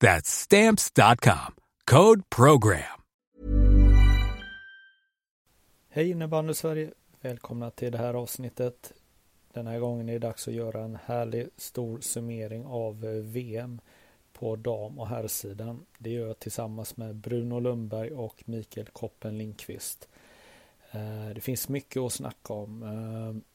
That's stamps.com. Code program. Hej innebandy Sverige! Välkomna till det här avsnittet. Den här gången är det dags att göra en härlig stor summering av eh, VM på dam och herrsidan. Det gör jag tillsammans med Bruno Lundberg och Mikael Koppen Lindqvist. Eh, det finns mycket att snacka om. Eh,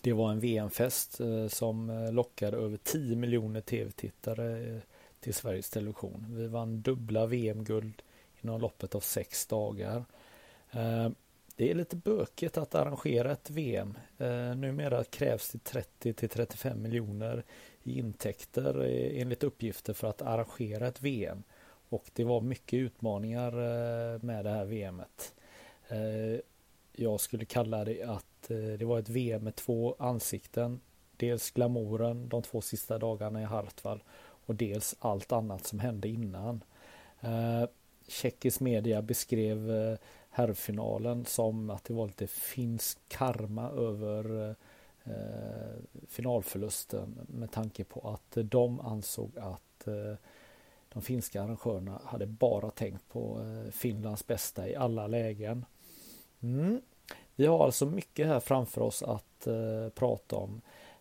det var en VM-fest som lockade över 10 miljoner tv-tittare till Sveriges Television. Vi vann dubbla VM-guld inom loppet av sex dagar. Eh, det är lite bökigt att arrangera ett VM. Eh, numera krävs det 30 till 35 miljoner i intäkter eh, enligt uppgifter för att arrangera ett VM. Och det var mycket utmaningar med det här VMet. Jag skulle kalla det att det var ett VM med två ansikten. Dels glamouren de två sista dagarna i Hartwall och dels allt annat som hände innan. Eh, tjeckisk media beskrev eh, herrfinalen som att det var lite finsk karma över eh, eh finalförlusten med tanke på att de ansåg att eh, de finska arrangörerna hade bara tänkt på eh, Finlands bästa i alla lägen. Mm. Vi har alltså mycket här framför oss att eh, prata om.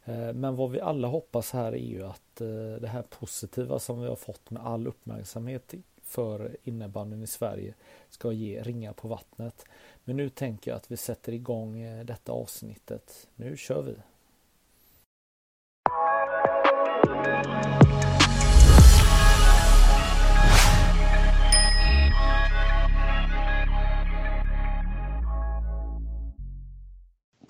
Eh, men vad vi alla hoppas här är ju att eh, det här positiva som vi har fått med all uppmärksamhet för innebandyn i Sverige ska ge ringar på vattnet. Men nu tänker jag att vi sätter igång eh, detta avsnittet. Nu kör vi!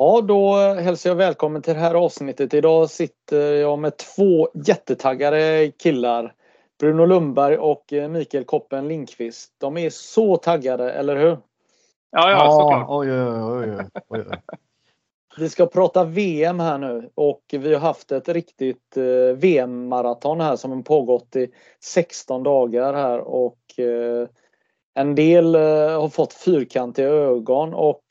Ja, då hälsar jag välkommen till det här avsnittet. Idag sitter jag med två jättetaggade killar. Bruno Lundberg och eh, Mikael Koppen Lindqvist. De är så taggade, eller hur? Ja, ja, såklart. Oj, oj, oj, oj, oj. Vi ska prata VM här nu och vi har haft ett riktigt eh, VM-maraton här som har pågått i 16 dagar här och eh, en del har fått fyrkantiga ögon och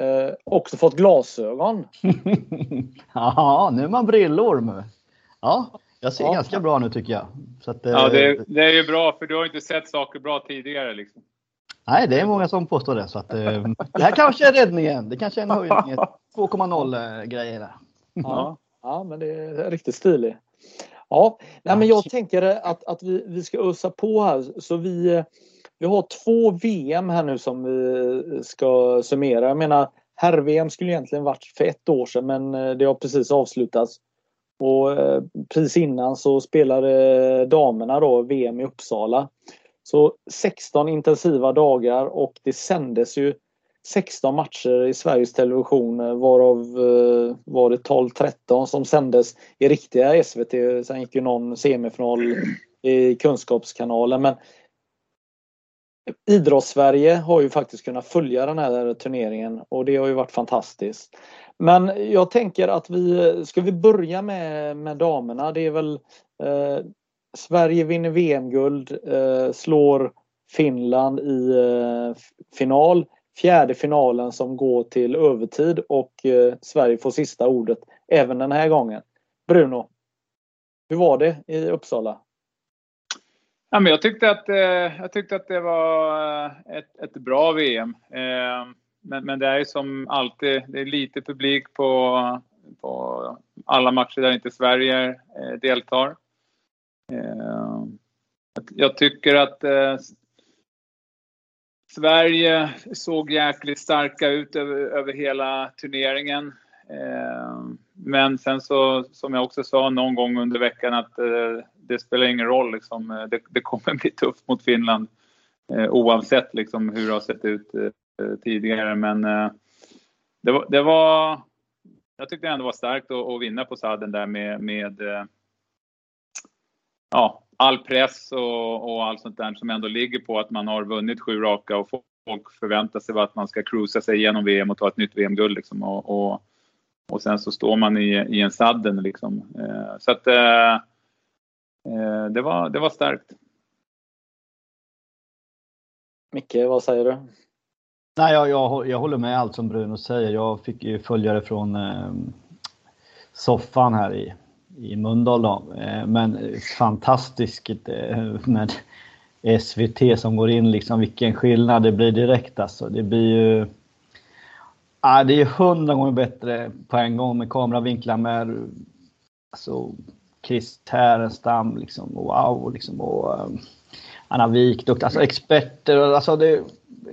eh, också fått glasögon. ja, nu är man brillorm. Ja, jag ser ja. ganska bra nu tycker jag. Att, ja, det, är, det är ju bra för du har inte sett saker bra tidigare. Liksom. Nej, det är många som påstår det. Så att, eh, det här kanske är räddningen. Det kanske är en höjning. 2,0 grejer. Ja, ja, men det är riktigt stiligt. Ja, nej, men jag tänker att, att vi, vi ska ösa på här. Så vi, vi har två VM här nu som vi eh, ska summera. Jag menar, herr-VM skulle egentligen varit för ett år sedan men eh, det har precis avslutats. Och eh, precis innan så spelade damerna då VM i Uppsala. Så 16 intensiva dagar och det sändes ju 16 matcher i Sveriges Television varav var det 12-13 som sändes i riktiga SVT. Sen gick ju någon semifinal i Kunskapskanalen men Idrottssverige har ju faktiskt kunnat följa den här turneringen och det har ju varit fantastiskt. Men jag tänker att vi, ska vi börja med, med damerna? Det är väl eh, Sverige vinner VM-guld, eh, slår Finland i eh, final. Fjärde finalen som går till övertid och eh, Sverige får sista ordet även den här gången. Bruno, hur var det i Uppsala? Ja, men jag, tyckte att, eh, jag tyckte att det var eh, ett, ett bra VM. Eh, men, men det är ju som alltid, det är lite publik på, på alla matcher där inte Sverige eh, deltar. Eh, jag tycker att eh, Sverige såg jäkligt starka ut över, över hela turneringen. Eh, men sen så, som jag också sa någon gång under veckan, att eh, det spelar ingen roll. Liksom. Eh, det, det kommer bli tufft mot Finland eh, oavsett liksom, hur det har sett ut eh, tidigare. Men det var, det var, jag tyckte ändå det var starkt att, att vinna på sadden där med, med ja, all press och, och allt sånt där som ändå ligger på att man har vunnit sju raka och folk förväntar sig att man ska cruisa sig igenom VM och ta ett nytt VM-guld. Liksom. Och, och, och, sen så står man i, i en sadden. Liksom. Eh, så att eh, eh, det, var, det var starkt. Micke, vad säger du? Nej, jag, jag, jag håller med allt som Bruno säger. Jag fick ju följa det från eh, soffan här i, i Mölndal. Eh, men fantastiskt eh, med SVT som går in, liksom vilken skillnad det blir direkt alltså. Det blir ju... Ja, det är hundra gånger bättre på en gång med kameravinklar med alltså, Chris Härenstam liksom, wow, liksom, och um, Anna Wik, alltså experter. Alltså det,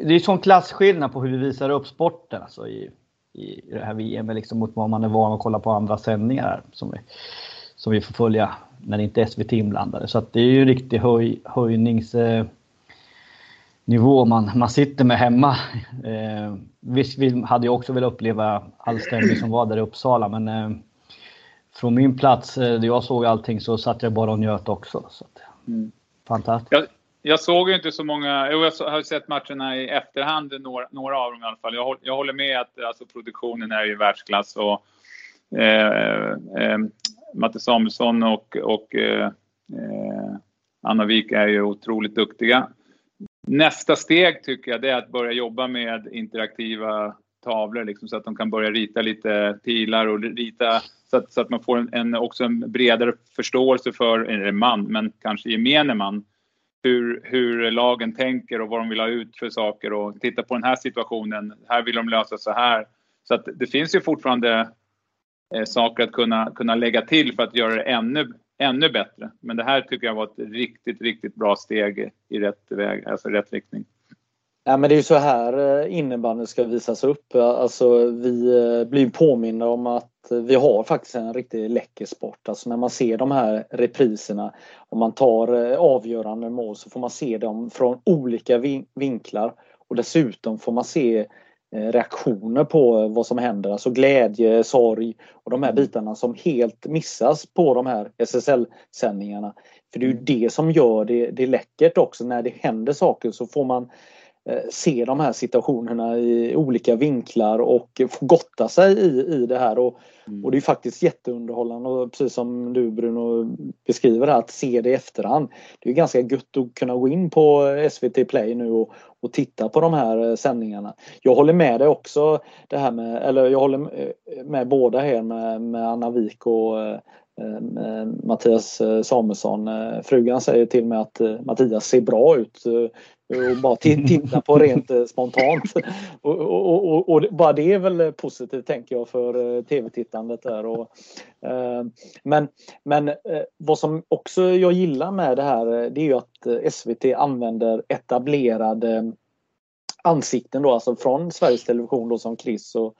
det är sån klasskillnad på hur vi visar upp sporten alltså, i, i det här VM liksom, mot vad man är van att kolla på andra sändningar som vi, som vi får följa när det inte är SVT inblandade. Så att det är ju en riktig höj, eh, höjningsnivå man, man sitter med hemma. Eh, visst vi hade jag också velat uppleva all stämning som var där i Uppsala men eh, från min plats eh, där jag såg allting så satt jag bara och njöt också. Så att, mm. Fantastiskt. Jag, jag, såg ju inte så många, jag har sett matcherna i efterhand, några, några av dem i alla fall. Jag, jag håller med att alltså, produktionen är i världsklass och eh, eh, Matte Samuelsson och, och eh, eh, Anna Wik är ju otroligt duktiga. Nästa steg tycker jag det är att börja jobba med interaktiva tavlor liksom, så att de kan börja rita lite pilar och rita så att, så att man får en, en, också en bredare förståelse för, eller man, men kanske gemene man, hur, hur lagen tänker och vad de vill ha ut för saker och titta på den här situationen, här vill de lösa så här. Så att det finns ju fortfarande eh, saker att kunna, kunna lägga till för att göra det ännu, ännu bättre. Men det här tycker jag var ett riktigt, riktigt bra steg i rätt väg, alltså rätt riktning. Ja, men det är ju så här innebandyn innebandy ska visas upp. Alltså, vi eh, blir påminna om att vi har faktiskt en riktigt läcker sport. Alltså när man ser de här repriserna, om man tar eh, avgörande mål så får man se dem från olika vinklar och dessutom får man se reaktioner på vad som händer, alltså glädje, sorg och de här mm. bitarna som helt missas på de här SSL-sändningarna. För det är ju mm. det som gör det, det läckert också, när det händer saker så får man eh, se de här situationerna i olika vinklar och få gotta sig i, i det här. Och, mm. och det är faktiskt jätteunderhållande och precis som du Bruno beskriver här, att se det i efterhand. Det är ganska gött att kunna gå in på SVT Play nu och, och titta på de här eh, sändningarna. Jag håller med dig också det här med, eller jag håller med båda här med, med Anna Wik och eh, Ehm, ehm, Mattias eh, Samuelsson. Eh, frugan säger till mig att eh, Mattias ser bra ut och bara titta på rent spontant. Och, och, och, och, bara det är väl positivt tänker jag för tv-tittandet där. Och, ehm, men, men vad som också jag gillar med det här det är ju att SVT använder etablerade ansikten då, alltså från Sveriges Television då som Chris och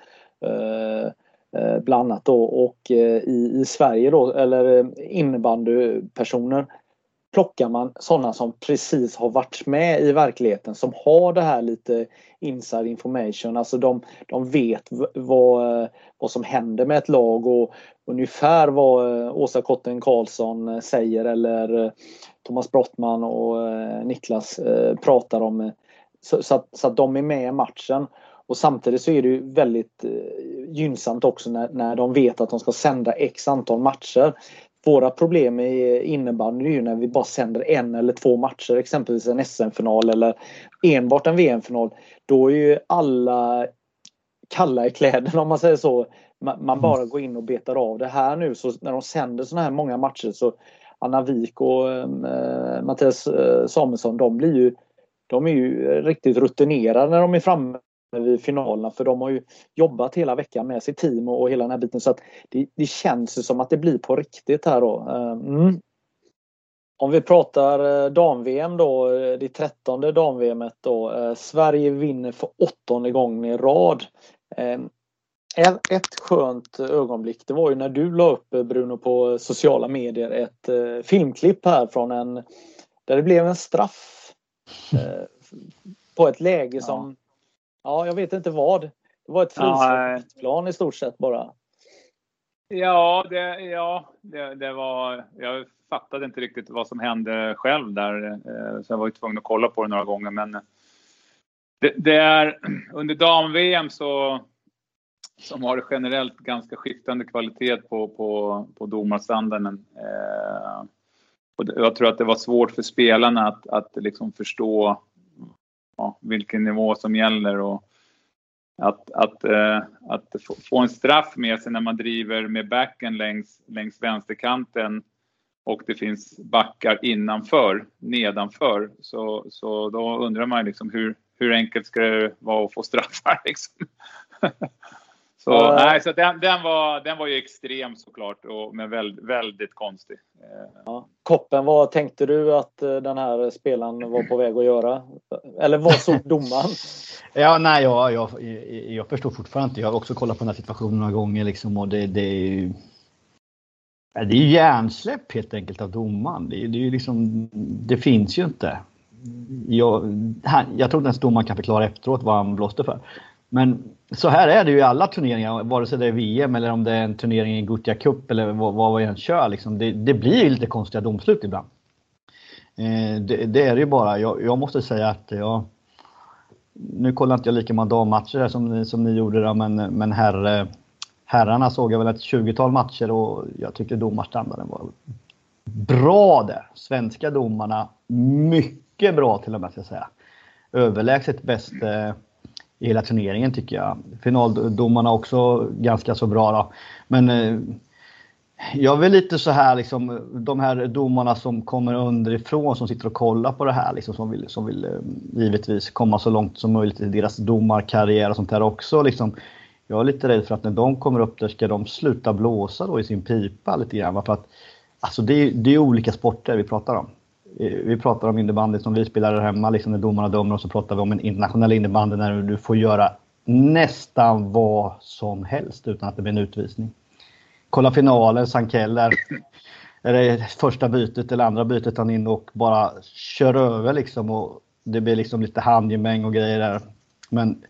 eh, Eh, bland annat då och eh, i, i Sverige då eller eh, innebandypersoner plockar man sådana som precis har varit med i verkligheten som har det här lite inside information. Alltså de, de vet vad, vad som händer med ett lag och ungefär vad Åsa Kotten Karlsson säger eller Thomas Brottman och Niklas pratar om. Så, så, att, så att de är med i matchen. Och samtidigt så är det ju väldigt gynnsamt också när, när de vet att de ska sända x antal matcher. Våra problem i innebandy är ju när vi bara sänder en eller två matcher, exempelvis en SM-final eller enbart en VM-final. Då är ju alla kalla i kläderna om man säger så. Man bara går in och betar av det här nu så när de sänder såna här många matcher så Anna Wik och äh, Mattias äh, Samuelsson de blir ju de är ju riktigt rutinerade när de är framme vid finalerna för de har ju jobbat hela veckan med sitt team och, hela den här biten så att det, det känns som att det blir på riktigt här då. Eh, mm. Om vi pratar dam-VM då, det trettonde dam-VM då. Sverige vinner för åttonde gången i rad. Ett skönt ögonblick det var ju när du la upp Bruno på sociala medier ett filmklipp här från en där det blev en straff på ett läge som ja, jag vet inte vad. Det var ett frisläppsplan ja, i stort sett bara. Ja, det, ja det, det, var... Jag fattade inte riktigt vad som hände själv där, eh, så jag var ju tvungen att kolla på det några gånger. Men det, det är under dam-VM så som har generellt ganska skiftande kvalitet på, på, på domarstandarden. Eh, och jag tror att det var svårt för spelarna att, att liksom förstå ja, vilken nivå som gäller och att, att, eh, att få en straff med sig när man driver med backen längs, längs vänsterkanten och det finns backar innanför, nedanför. Så, så då undrar man liksom hur, hur enkelt ska det vara att få straffar liksom. Så, uh, nej, så den, den, var, den var ju extrem såklart, och, men väldigt, väldigt konstig. Ja. Koppen, vad tänkte du att eh, den här spelaren var på väg att göra? Eller vad såg domaren? ja, nej, jag, jag, jag förstår fortfarande inte. Jag har också kollat på den här situationen några gånger liksom, och det, det är ju... Det är hjärnsläpp helt enkelt av domaren. Det, det, är liksom, det finns ju inte. Jag, jag tror inte ens domaren kan förklara efteråt vad han blåste för. Men så här är det ju i alla turneringar, vare sig det är VM eller om det är en turnering i Gothia Cup eller vad, vad vi än kör. Liksom. Det, det blir lite konstiga domslut ibland. Eh, det, det, är det ju bara. Jag, jag, måste säga att jag... Nu kollar inte jag lika många dammatcher som, som ni gjorde då, men, men herr, herrarna såg jag väl ett 20-tal matcher och jag tyckte domarstandarden var bra där. Svenska domarna, mycket bra till och med ska jag säga. Överlägset bäst eh, i hela turneringen tycker jag. Finaldomarna också ganska så bra då. Men eh, jag är lite så här liksom, de här domarna som kommer underifrån som sitter och kollar på det här liksom, som vill, som vill eh, givetvis komma så långt som möjligt i deras domarkarriär och sånt där också liksom. Jag är lite rädd för att när de kommer upp där ska de sluta blåsa då i sin pipa lite grann. För att, alltså det, är, det är olika sporter vi pratar om vi pratar om innebandy som vi spelar här hemma, liksom när domarna dömer och så pratar vi om en internationell innebandy när du får göra nästan vad som helst utan att det blir en utvisning. Kolla finalen, Sankell där. Är det första bytet eller andra bytet han in och bara kör över liksom och det blir liksom lite handgemäng och grejer där. Men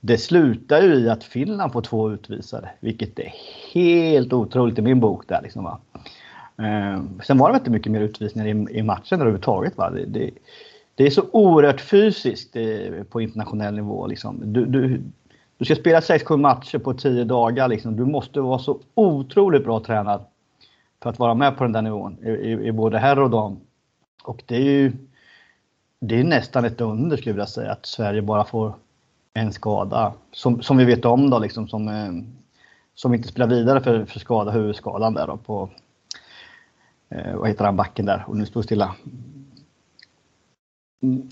det slutar ju i att Finland får två utvisade, vilket är helt otroligt i min bok där liksom va. Eh, sen var det inte mycket mer utvisningar i, i matchen överhuvudtaget. Va? Det, det, det är så oerhört fysiskt eh, på internationell nivå. Liksom. Du, du, du ska spela 6-7 matcher på 10 dagar. Liksom. Du måste vara så otroligt bra tränad för att vara med på den där nivån i, i, i både herr och dam. Och det är ju det är nästan ett under skulle jag vilja säga att Sverige bara får en skada. Som, som vi vet om då liksom som, eh, som inte spelar vidare för, för skada, huvudskadan där då på, eh, vad heter han, backen där och nu står stilla.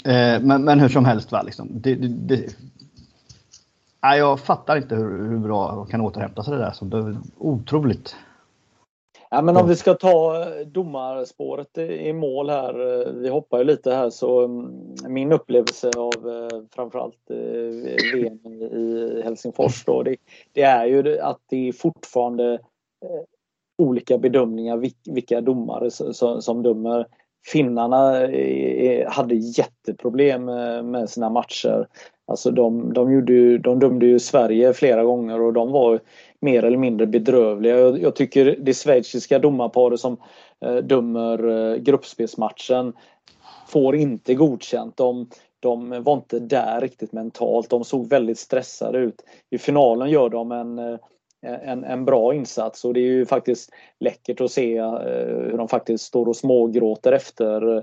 Eh, men, men hur som helst, va, liksom. det, det, det, nej, jag fattar inte hur, hur bra de kan återhämta sig det där. Så det är otroligt. Ja, men om vi ska ta eh, domarspåret i mål här. Eh, vi hoppar ju lite här så mm, min upplevelse av eh, framförallt VM i Helsingfors då, det, det är ju att det är fortfarande olika bedömningar vilka domare som, som dömer. Finnarna eh, eh, hade jätteproblem eh, med sina matcher. Alltså de, de, gjorde ju, de dömde ju Sverige flera gånger och de var mer eller mindre bedrövliga. Jag, jag tycker det schweiziska domarparet som eh, dömer gruppspelsmatchen får inte godkänt. De, de var inte där riktigt mentalt. De såg väldigt stressade ut. I finalen gör de en en, en bra insats. Och det är ju faktiskt läckert att se eh, hur de faktiskt står och smågråter efter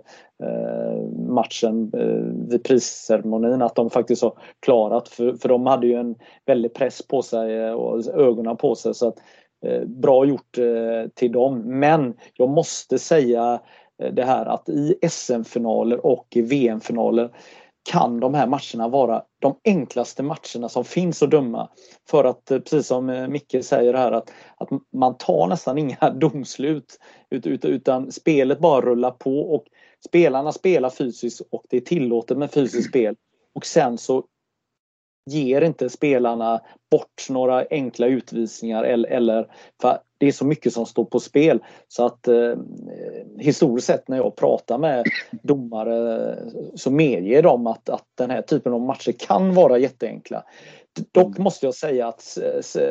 eh, matchen eh, vid prisceremonin. Att de faktiskt har klarat för, för de hade ju en väldig press på sig eh, och ögonen på sig. Så att eh, bra gjort eh, till dem. Men jag måste säga det här att i SM-finaler och i VM-finaler kan de här matcherna vara de enklaste matcherna som finns att döma. För att eh, precis som eh, Micke säger här att, att man tar nästan inga domslut utan, utan spelet bara rullar på och spelarna spelar fysiskt och det är tillåtet med fysiskt spel. Och sen så ger inte spelarna bort några enkla utvisningar eller, eller för det är så mycket som står på spel så att eh, historiskt sett när jag pratar med domare så medger de att, att den här typen av matcher kan vara jätteenkla. Dock mm. måste jag säga att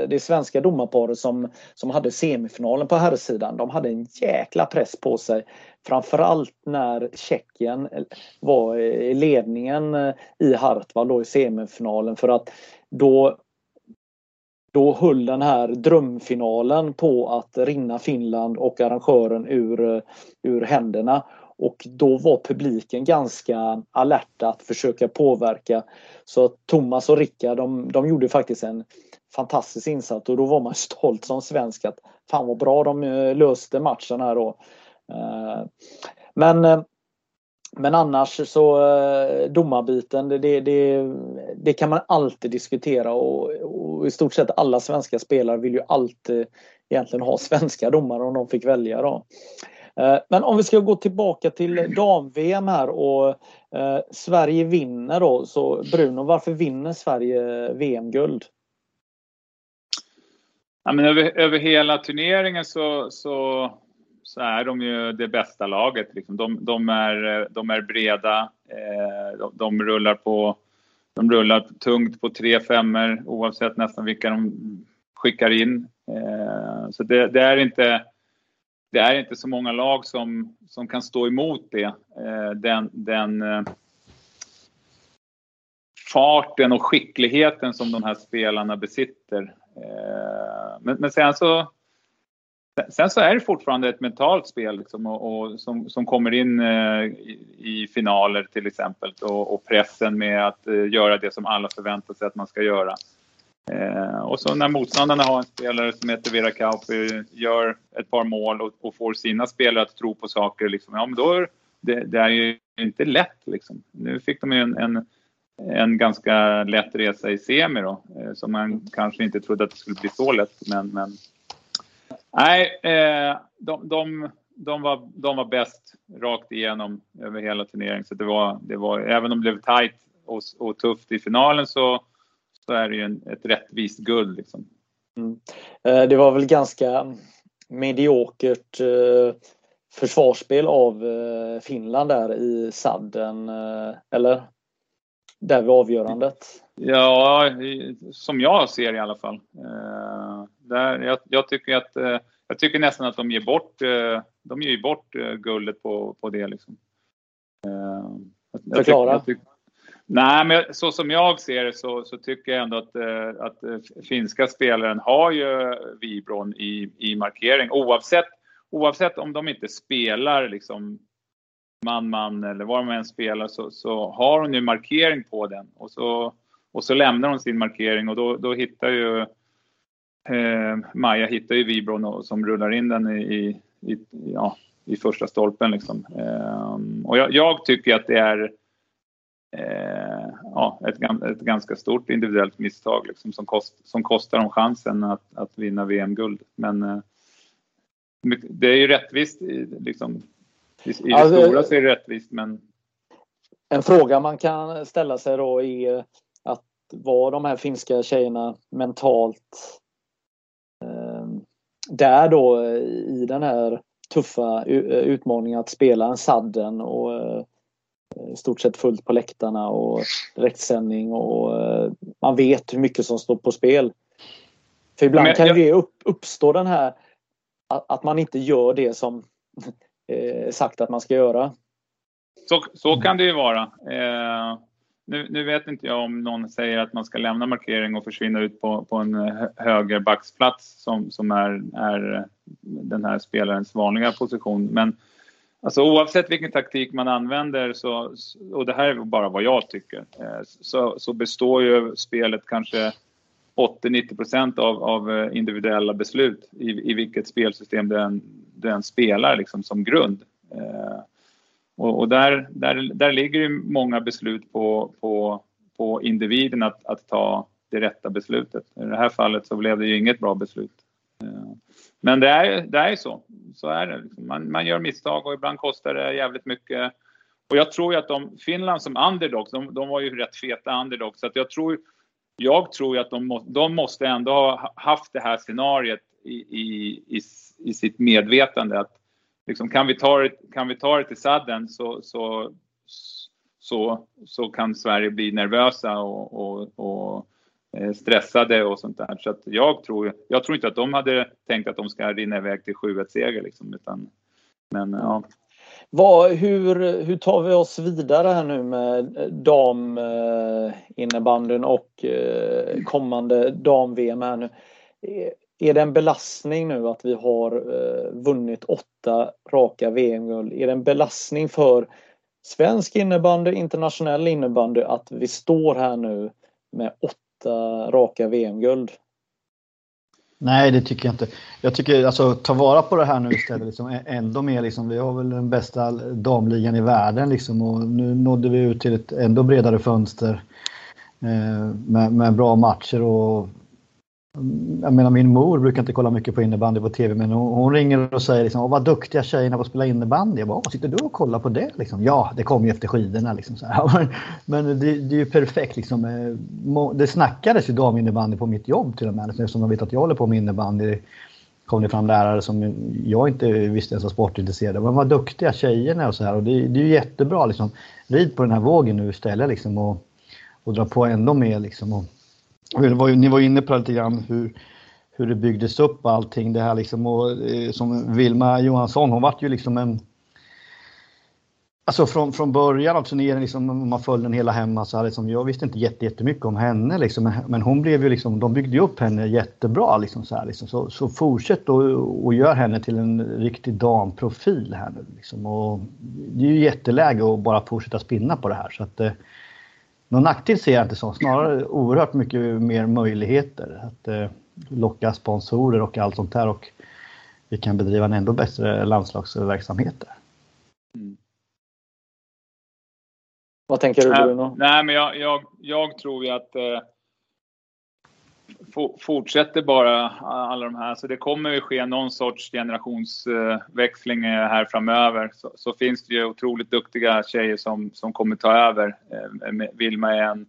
det svenska domarparet som, som hade semifinalen på herrsidan, de hade en jäkla press på sig. Framförallt när Tjeckien var i ledningen i Hartwall i semifinalen för att då då höll den här drömfinalen på att rinna Finland och arrangören ur, eh, ur händerna. Och då var publiken ganska alerta att försöka påverka. Så Thomas och Rickard de, de gjorde faktiskt en fantastisk insats och då var man stolt som svensk att fan vad bra de eh, löste matchen här då. Eh, men men annars så domarbiten det, det, det, kan man alltid diskutera och, och, i stort sett alla svenska spelare vill ju alltid egentligen ha svenska domare om de fick välja. Då. Eh, men om vi ska gå tillbaka till dam-VM här och eh, Sverige vinner då. Så Bruno, varför vinner Sverige VM-guld? Ja, men över, över hela turneringen så, så, så, är de ju det bästa laget. Liksom. De, de, är, de är breda, eh, de, de, rullar på de rullar tungt på tre femmor oavsett nästan vilka de skickar in. Eh, så det, det är inte det är inte så många lag som, som kan stå emot det. Eh, den, den eh, farten och skickligheten som de här spelarna besitter. Men, men sen så Sen så är det fortfarande ett mentalt spel liksom, och, och som, som kommer in eh, i, i, finaler till exempel och, och pressen med att eh, göra det som alla förväntar sig att man ska göra. Eh, och så när motståndarna har en spelare som heter Vera Kauppi, gör ett par mål och, och, får sina spelare att tro på saker, liksom, ja men då är det, det är ju inte lätt liksom. Nu fick de ju en, en, en ganska lätt resa i semi då, eh, som man kanske inte trodde att det skulle bli så lätt, men, men nej, eh, de, de, de, var, de var bäst rakt igenom över hela turneringen. Så det var, det var, även om det blev tajt och, och tufft i finalen så så är det ju en, ett rättvist guld. Liksom. Mm. Eh, det var väl ganska mediokert eh, försvarsspel av Finland där i sadden, eller? Där vid avgörandet. Ja, som jag ser i alla fall. Där, jag, jag tycker att jag tycker nästan att de ger bort, de ger bort guldet på, på det. Liksom. Förklara. Jag tycker, Nej, men så som jag ser det så, så tycker jag ändå att, eh, att eh, finska spelaren har ju vibron i, i markering oavsett, oavsett om de inte spelar liksom man-man eller vad de än spelar så, så har hon ju markering på den och så, och så lämnar hon sin markering och då, då hittar ju eh, Maja hittar ju vibron och, som rullar in den i, i, ja, i första stolpen liksom. Eh, och jag, jag tycker att det är eh, ja, ett, ett, ganska stort individuellt misstag liksom, som, kost, som kostar dem chansen att, att vinna VM-guld. Men eh, det är ju rättvist. Liksom, I, i det alltså, stora så är det rättvist, men... En fråga man kan ställa sig då är att var de här finska tjejerna mentalt där då i den här tuffa utmaningen att spela en sadden och eh, i stort sett fullt på läktarna och direktsändning och eh, man vet hur mycket som står på spel. För ibland Men, kan det upp, uppstå den här att man inte gör det som eh, sagt att man ska göra. Så, så kan det ju vara. Eh, nu, nu, vet inte jag om någon säger att man ska lämna markering och försvinna ut på, på en högerbacksplats som, som är, är den här spelarens vanliga position. Men Alltså oavsett vilken taktik man använder, så, och det här är bara vad jag tycker, eh, så, så består ju spelet kanske 80-90 av, av eh, individuella beslut i, i vilket spelsystem den, den spelar liksom som grund. Eh, och, och, där, där, där ligger ju många beslut på, på, på individen att, att ta det rätta beslutet. I det här fallet så blev det ju inget bra beslut. Eh, men det är, det är så. Så är det. Man, man gör misstag och ibland kostar det jävligt mycket. Och jag tror ju att de, Finland som underdogs, de, de var ju rätt feta underdogs. Så att jag tror, jag tror ju att de, må, de måste ändå ha haft det här scenariet i, i, i, i sitt medvetande. Att liksom, kan, vi ta det, kan vi ta det till sadden så, så, så, så kan Sverige bli nervösa och, och, och eh, stressade och sånt där. Så att jag, tror, jag tror inte att de hade tänkt att de ska rinna iväg till 7-1-seger. Liksom, utan, men ja. Vad, hur, hur tar vi oss vidare här nu med eh, daminnebandyn eh, och kommande dam-VM här nu? Är det en belastning nu att vi har eh, vunnit åtta raka VM-guld? Är det en belastning för svensk innebandy, internationell innebandy att vi står här nu med åtta raka VM-guld. Nej, det tycker jag inte. Jag tycker alltså ta vara på det här nu istället. Liksom, ändå mer liksom, vi har väl den bästa damligan i världen liksom, och nu nådde vi ut till ett ändå bredare fönster eh, med, med, bra matcher och jag menar min mor brukar inte kolla mycket på innebandy på TV men hon, hon ringer och säger liksom, vad duktiga tjejerna på att spela innebandy. Jag bara, vad sitter du och kollar på det? Liksom, ja, det kom ju efter skidorna. Liksom, så här. Men det, det, är ju perfekt. Liksom. Eh, det snackades ju daminnebandy på mitt jobb till och med. Eftersom de vet att jag håller på med innebandy kom det fram lärare som jag inte visste ens var sportintresserade. Men vad duktiga tjejerna och så här. Och det, det är ju jättebra. Liksom. Rid på den här vågen nu istället liksom, och, och dra på ändå mer. Liksom, och, ni var inne på lite grann hur, hur det byggdes upp allting det här liksom och eh, som Vilma Johansson, hon vart ju liksom en Alltså från, från början alltså av turneringen, liksom, om man följde den hela hemma, så här, liksom, jag visste inte jättemycket om henne. Liksom, men hon blev ju liksom, de byggde ju upp henne jättebra. Liksom, så, här, liksom. så, så fortsätt och, och gör henne till en riktig damprofil här nu. Liksom. Och det är ju jätteläge att bara fortsätta spinna på det här. Så att, eh, någon nackdel ser jag inte så, snarare oerhört mycket mer möjligheter att eh, locka sponsorer och allt sånt där och vi kan bedriva en ändå bättre landslagsverksamhet där. Mm. Vad tänker du Bruno? Nej, men jag, jag, jag tror ju att eh, fortsätter bara alla de här. Så det kommer ju ske någon sorts generationsväxling eh, här framöver. Så, så, finns det ju otroligt duktiga tjejer som, som kommer ta över. Eh, Vilma är en,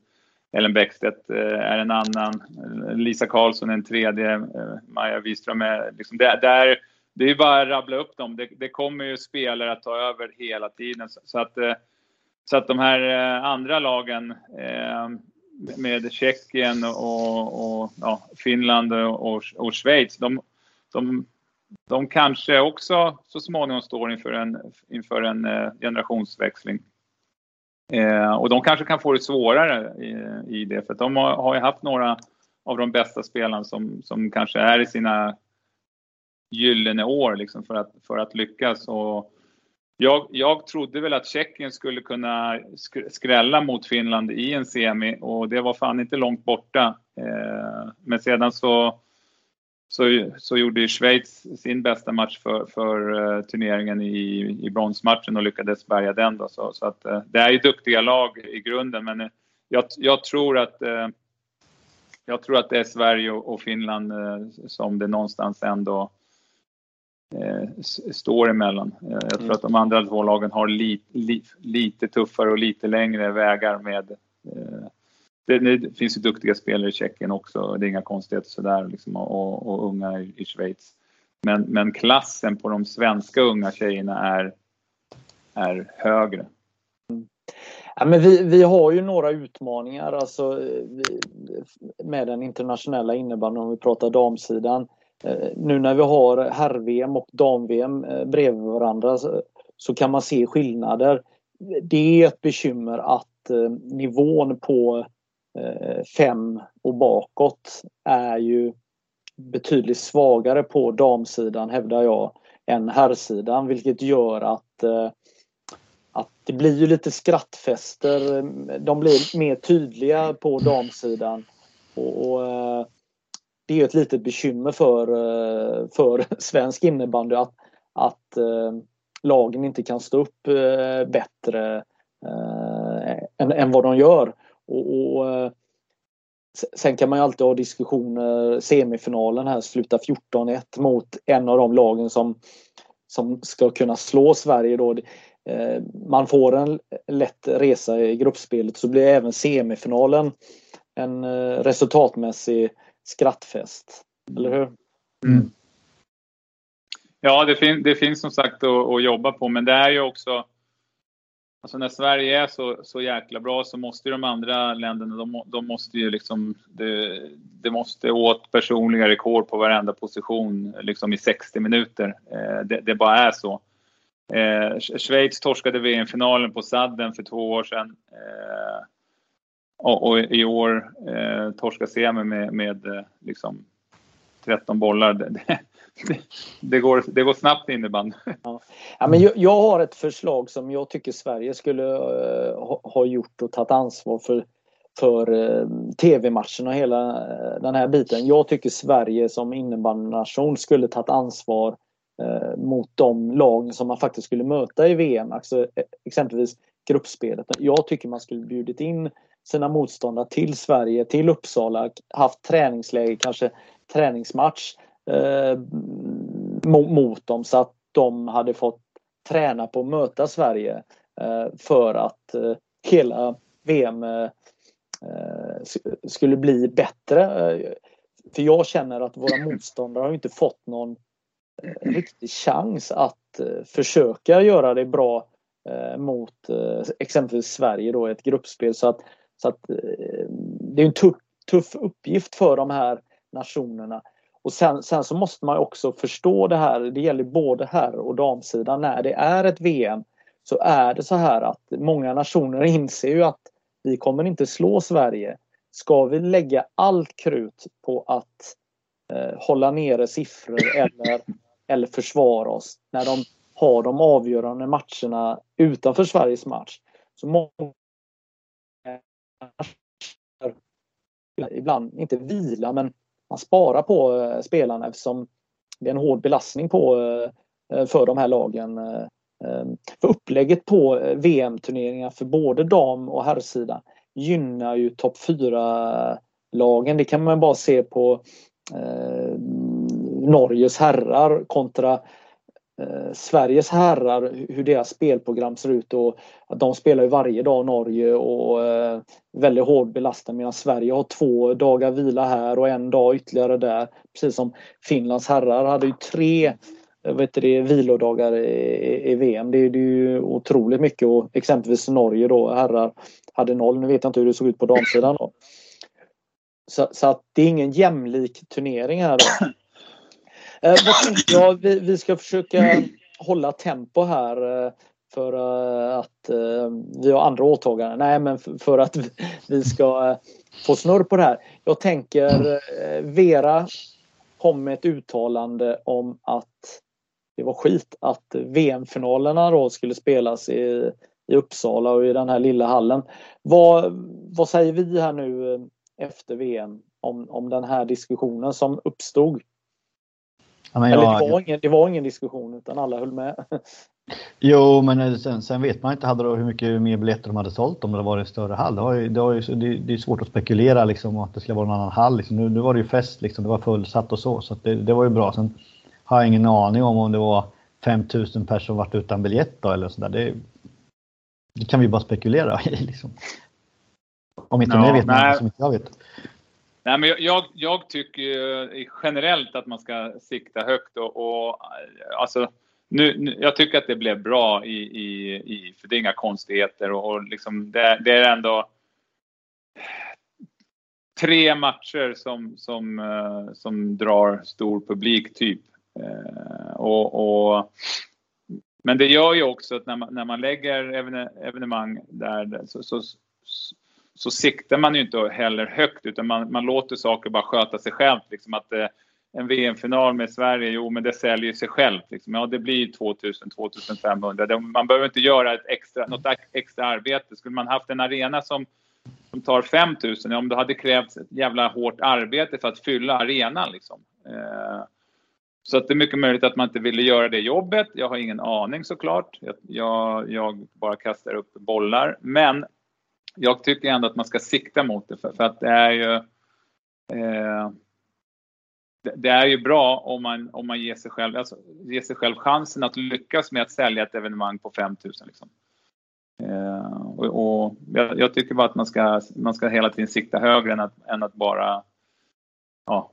Ellen Bäckstedt eh, är en annan, Lisa Karlsson är en tredje, Maja Wiström är liksom, det, det, är, det är bara att rabbla upp dem. Det, det kommer ju spelare att ta över hela tiden. Så, så att, så att de här andra lagen med Tjeckien och, och ja, Finland och, och Schweiz. De, de, de kanske också så småningom står inför en, inför en eh, generationsväxling. Eh, och de kanske kan få det svårare i, i det för att de har, har ju haft några av de bästa spelarna som, som kanske är i sina gyllene år liksom för, att, för att lyckas. Och, jag, jag trodde väl att Tjeckien skulle kunna skrälla mot Finland i en semi och det var fan inte långt borta. Eh, men sedan så, så, så gjorde ju Schweiz sin bästa match för, för eh, turneringen i, i bronsmatchen och lyckades bärga den. Då. Så, så att, eh, det är ju duktiga lag i grunden men eh, jag, jag, tror att eh, jag tror att det är Sverige och, Finland som det någonstans ändå står emellan. Eh, jag tror mm. att de andra två lagen har li, li, lite tuffare och lite längre vägar med eh, det, det, finns ju duktiga spelare i Tjeckien också, det är inga konstigheter sådär liksom, och, och unga i, i Schweiz. Men, men klassen på de svenska unga tjejerna är, är högre. Ja, men vi, vi har ju några utmaningar alltså, vi, med den internationella innebandyn om vi pratar damsidan. Eh, nu när vi har herr-VM och dam-VM eh, bredvid varandra så kan man se skillnader. Det är ett bekymmer att eh, nivån på fem och bakåt är ju betydligt svagare på damsidan hävdar jag än herrsidan vilket gör att att det blir ju lite skrattfester. De blir mer tydliga på damsidan. Och, och det är ett litet bekymmer för, eh, för svensk innebandy att, att, eh, lagen inte kan stå upp eh, bättre än, än vad de gör. Och, och Sen kan man ju alltid ha diskussioner, semifinalen här slutar 14-1 mot en av de lagen som, som ska kunna slå Sverige då. Man får en lätt resa i gruppspelet så blir även semifinalen en eh, resultatmässig skrattfest. Eller hur? Mm. Ja, det, fin det finns som sagt att, att, jobba på, men det är ju också Alltså när Sverige är så, så jäkla bra så måste ju de andra länderna, de, de måste ju liksom, det, det, måste åt personliga rekord på varenda position liksom i 60 minuter. Eh, det, det, bara är så. Eh, Schweiz torskade VM-finalen på sadden för två år sedan. Eh, och, och, i år eh, torska semi med, med eh, liksom 13 bollar. Det, det, det, går, det går snabbt innebandy. Ja. ja, men jag, jag, har ett förslag som jag tycker Sverige skulle eh, ha, ha, gjort och tagit ansvar för, för eh, tv-matchen och hela eh, den här biten. Jag tycker Sverige som innebandynation skulle tagit ansvar eh, mot de lag som man faktiskt skulle möta i VM. Alltså, eh, exempelvis gruppspelet. Jag tycker man skulle bjudit in sina motståndare till Sverige, till Uppsala, haft träningsläger, kanske träningsmatch eh, mot dem så att de hade fått träna på att möta Sverige eh, för att eh, hela VM eh, eh skulle bli bättre. Eh, för jag känner att våra motståndare har inte fått någon eh, riktig chans att försöka göra det bra mot exempelvis Sverige då i ett gruppspel. Så att, så att eh, det är en tuff, tuff uppgift för de här nationerna. Och sen, sen, så måste man också förstå det här, det gäller både herr och damsidan. När det är ett VM så är det så här att många nationer inser ju att vi kommer inte slå Sverige. Ska vi lägga allt krut på att eh, hålla nere siffror eller, eller försvara oss när de har de avgörande matcherna utanför Sveriges match. Så många ibland, inte vila, men man sparar på eh, spelarna eftersom det är en hård belastning på eh, för de här lagen. Eh, för upplägget på VM-turneringar för både dam och herrsidan gynnar ju topp 4-lagen. Det kan man bara se på eh, Norges herrar kontra eh, Sveriges herrar, hur deras spelprogram ser ut. Och att de spelar ju varje dag Norge och eh, väldigt hård belastning medan Sverige har två dagar vila här och en dag ytterligare där. Precis som Finlands herrar hade ju tre eh, vet det, vilodagar i, i VM. Det, det är ju otroligt mycket och exempelvis Norge då, herrar hade noll. Nu vet jag inte hur det såg ut på damsidan. Då. Så, så att det är ingen jämlik turnering här. Då. Eh, jag, vi, vi ska försöka hålla tempo här eh, för eh, att eh, vi har andra åtaganden. Nej, men för, för att vi ska eh, få snurr på det här. Jag tänker eh, Vera kom med ett uttalande om att det var skit att VM-finalerna då skulle spelas i, i Uppsala och i den här lilla hallen. Vad, vad säger vi här nu eh, efter VM om, om den här diskussionen som uppstod? Ja, jag, Eller det var, ingen, det var ingen diskussion utan alla höll med. Jo, men sen, sen, vet man inte hade då hur mycket mer biljetter de hade sålt om det var en större hall. Det, har ju, det, har ju, det, det är svårt att spekulera liksom, att det skulle vara en annan hall. Liksom. Nu, nu var det ju fest, liksom, det var fullsatt och så, så det, det, var ju bra. Sen har jag ingen aning om om det var 5000 personer som varit utan biljett då, eller sådär. Det, det kan vi bara spekulera i. Liksom. Om inte ja, ni vet något som inte jag vet. Nej, men jag, jag tycker eh, generellt att man ska sikta högt och, och eh, alltså nu, nu, jag tycker att det blev bra i, i, i för det är inga konstigheter och, och liksom det, det, är ändå tre matcher som, som, eh, som drar stor publik typ. Och, och, men det gör ju också att när man, när man lägger evenemang där så, så, så siktar man ju inte heller högt utan man, man låter saker bara sköta sig självt. Liksom att, eh, en VM-final med Sverige, jo men det säljer sig självt. Liksom. Ja, det blir 2000-2500. Man behöver inte göra ett extra, något extra arbete. Skulle man haft en arena som, som tar 5000, ja, om det hade krävts ett jävla hårt arbete för att fylla arenan. Liksom. Eh, så att det är mycket möjligt att man inte ville göra det jobbet. Jag har ingen aning såklart. Jag, jag, jag bara kastar upp bollar. Men jag tycker ändå att man ska sikta mot det för, för att det är ju eh, det är ju bra om man, om man ger, sig själv, alltså, ger sig själv chansen att lyckas med att sälja ett evenemang på 5000. Liksom. Eh, och, och jag, jag, tycker bara att man ska, man ska hela tiden sikta högre än att, än att bara ja,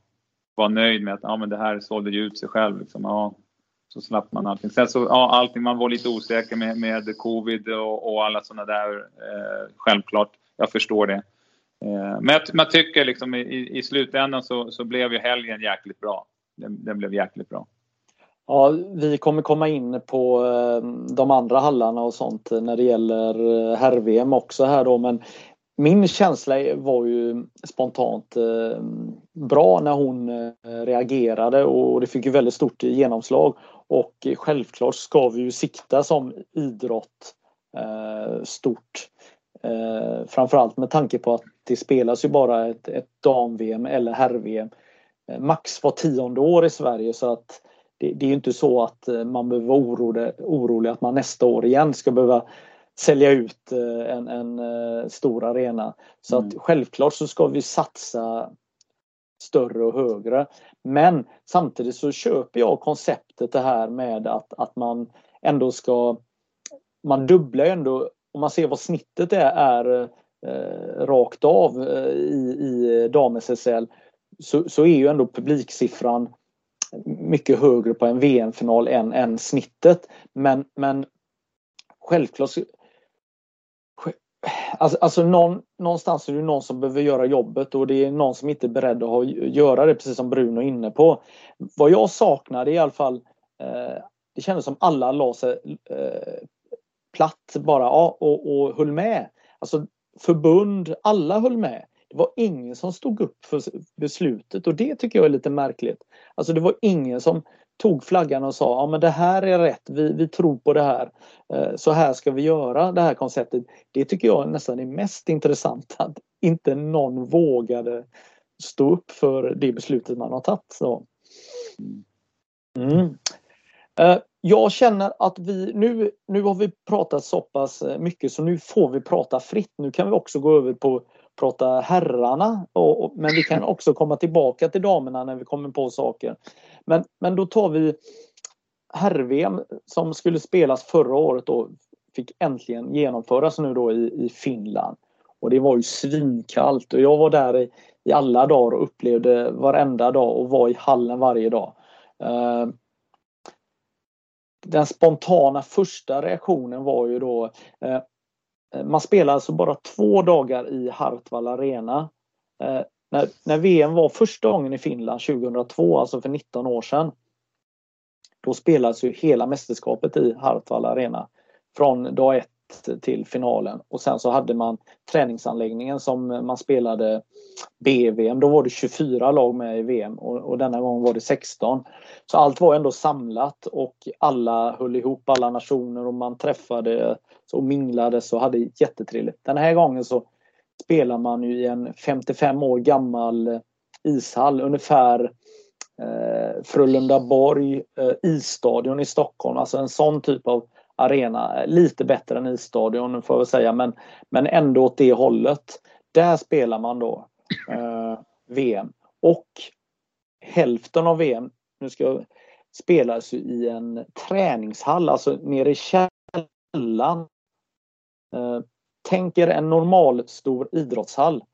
vara nöjd med att ja, men det här sålde ju ut sig själv. Liksom. Ja, så slapp man allting. Sen så, ja, allting, man var lite osäker med, med covid och, och alla sådana där, eh, självklart. Jag förstår det. Eh, men jag, man tycker liksom i, i slutändan så, så blev ju helgen jäkligt bra. Den, den blev jäkligt bra. Ja, vi kommer komma in på eh, de andra hallarna och sånt när det gäller eh, herr-VM också här då men min känsla var ju spontant eh, bra när hon reagerade och det fick ju väldigt stort genomslag och självklart ska vi ju sikta som idrott stort Eh, framförallt med tanke på att det spelas ju bara ett, ett dam-VM eller herr-VM eh, max var tionde år i Sverige så att det, det är inte så att eh, man behöver vara orolig, orolig att man nästa år igen ska behöva sälja ut eh, en, en stor arena. Så mm. att självklart så ska vi satsa större och högre. Men samtidigt så köper jag konceptet det här med att, att man ändå ska man dubblar ju ändå om man ser vad snittet är, är eh, rakt av eh, i, i dam-SSL så, så är ju ändå publiksiffran mycket högre på en VM-final än, än snittet. Men, men självklart Alltså, alltså någon, någonstans är det någon som behöver göra jobbet och det är någon som inte är beredd att ha, göra det precis som Bruno är inne på. Vad jag saknade i alla fall eh, Det kändes som alla la sig eh, platt bara ja, och, och höll med. Alltså förbund, alla höll med. Det var ingen som stod upp för beslutet och det tycker jag är lite märkligt. Alltså det var ingen som tog flaggan och sa ja men det här är rätt, vi, vi tror på det här. Eh, så här ska vi göra det här konceptet. Det tycker jag nästan är mest intressant att inte någon vågade stå upp för det beslutet man har tagit. Mm. Eh, jag känner att vi nu, nu har vi pratat så pass eh, mycket så nu får vi prata fritt. Nu kan vi också gå över på prata herrarna. Och, men vi kan också komma tillbaka till damerna när vi kommer på saker. Men, men då tar vi herr-VM som skulle spelas förra året och fick äntligen genomföras nu då i, i Finland. Och det var ju svinkallt och jag var där i, i alla dagar och upplevde varenda dag och var i hallen varje dag. Uh, den spontana första reaktionen var ju då eh, Eh, man spelade alltså bara två dagar i Hartwall Arena. Eh, när, när, VM var första gången i Finland 2002, alltså för 19 år sedan. Då spelades ju hela mästerskapet i Hartwall Arena. Från dag ett till finalen och sen så hade man träningsanläggningen som man spelade BVM. Då var det 24 lag med i VM och, och denna gång var det 16. Så allt var ändå samlat och alla höll ihop, alla nationer och man träffade och minglades och hade jättetrevligt. Den här gången så spelar man ju i en 55 år gammal eh, ishall ungefär eh, Frölundaborg eh, isstadion i Stockholm, alltså en sån typ av arena. Lite bättre än isstadion får jag säga men, men ändå åt det hållet. Där spelar man då eh, VM. Och hälften av VM nu ska spelas i en träningshall, alltså nere i källan. Eh, tänk er en normal stor idrottshall.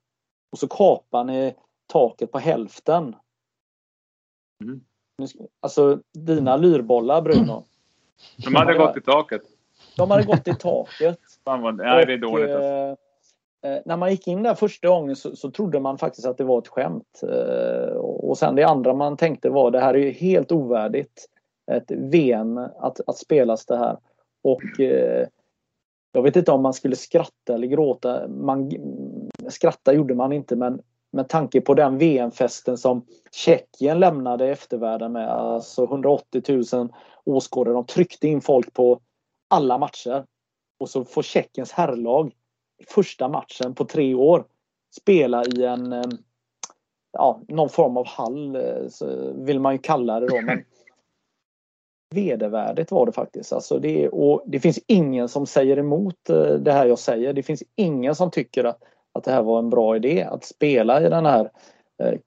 Och så kapar ni taket på hälften. Mm. Alltså dina lyrbollar Bruno. De hade gått i taket. De hade gått i taket. Fan vad, nej, det är dåligt. Alltså. Eh, eh, när man gick in där första gången så, så, trodde man faktiskt att det var ett skämt. Eh, och sen det andra man tänkte var det här är ju helt ovärdigt. Ett VM att, att spelas det här. Och eh, jag vet inte om man skulle skratta eller gråta. Man, skratta gjorde man inte men med tanke på den VM-festen som Tjeckien lämnade eftervärlden med. Alltså 180 000 åskådare. De tryckte in folk på alla matcher. Och så får Tjeckiens herrlag första matchen på tre år spela i en eh, ja, någon form av hall eh, vill man ju kalla det då. Men vedervärdigt var det faktiskt. Alltså det, och det finns ingen som säger emot eh, det här jag säger. Det finns ingen som tycker att, att det här var en bra idé att spela i den här eh,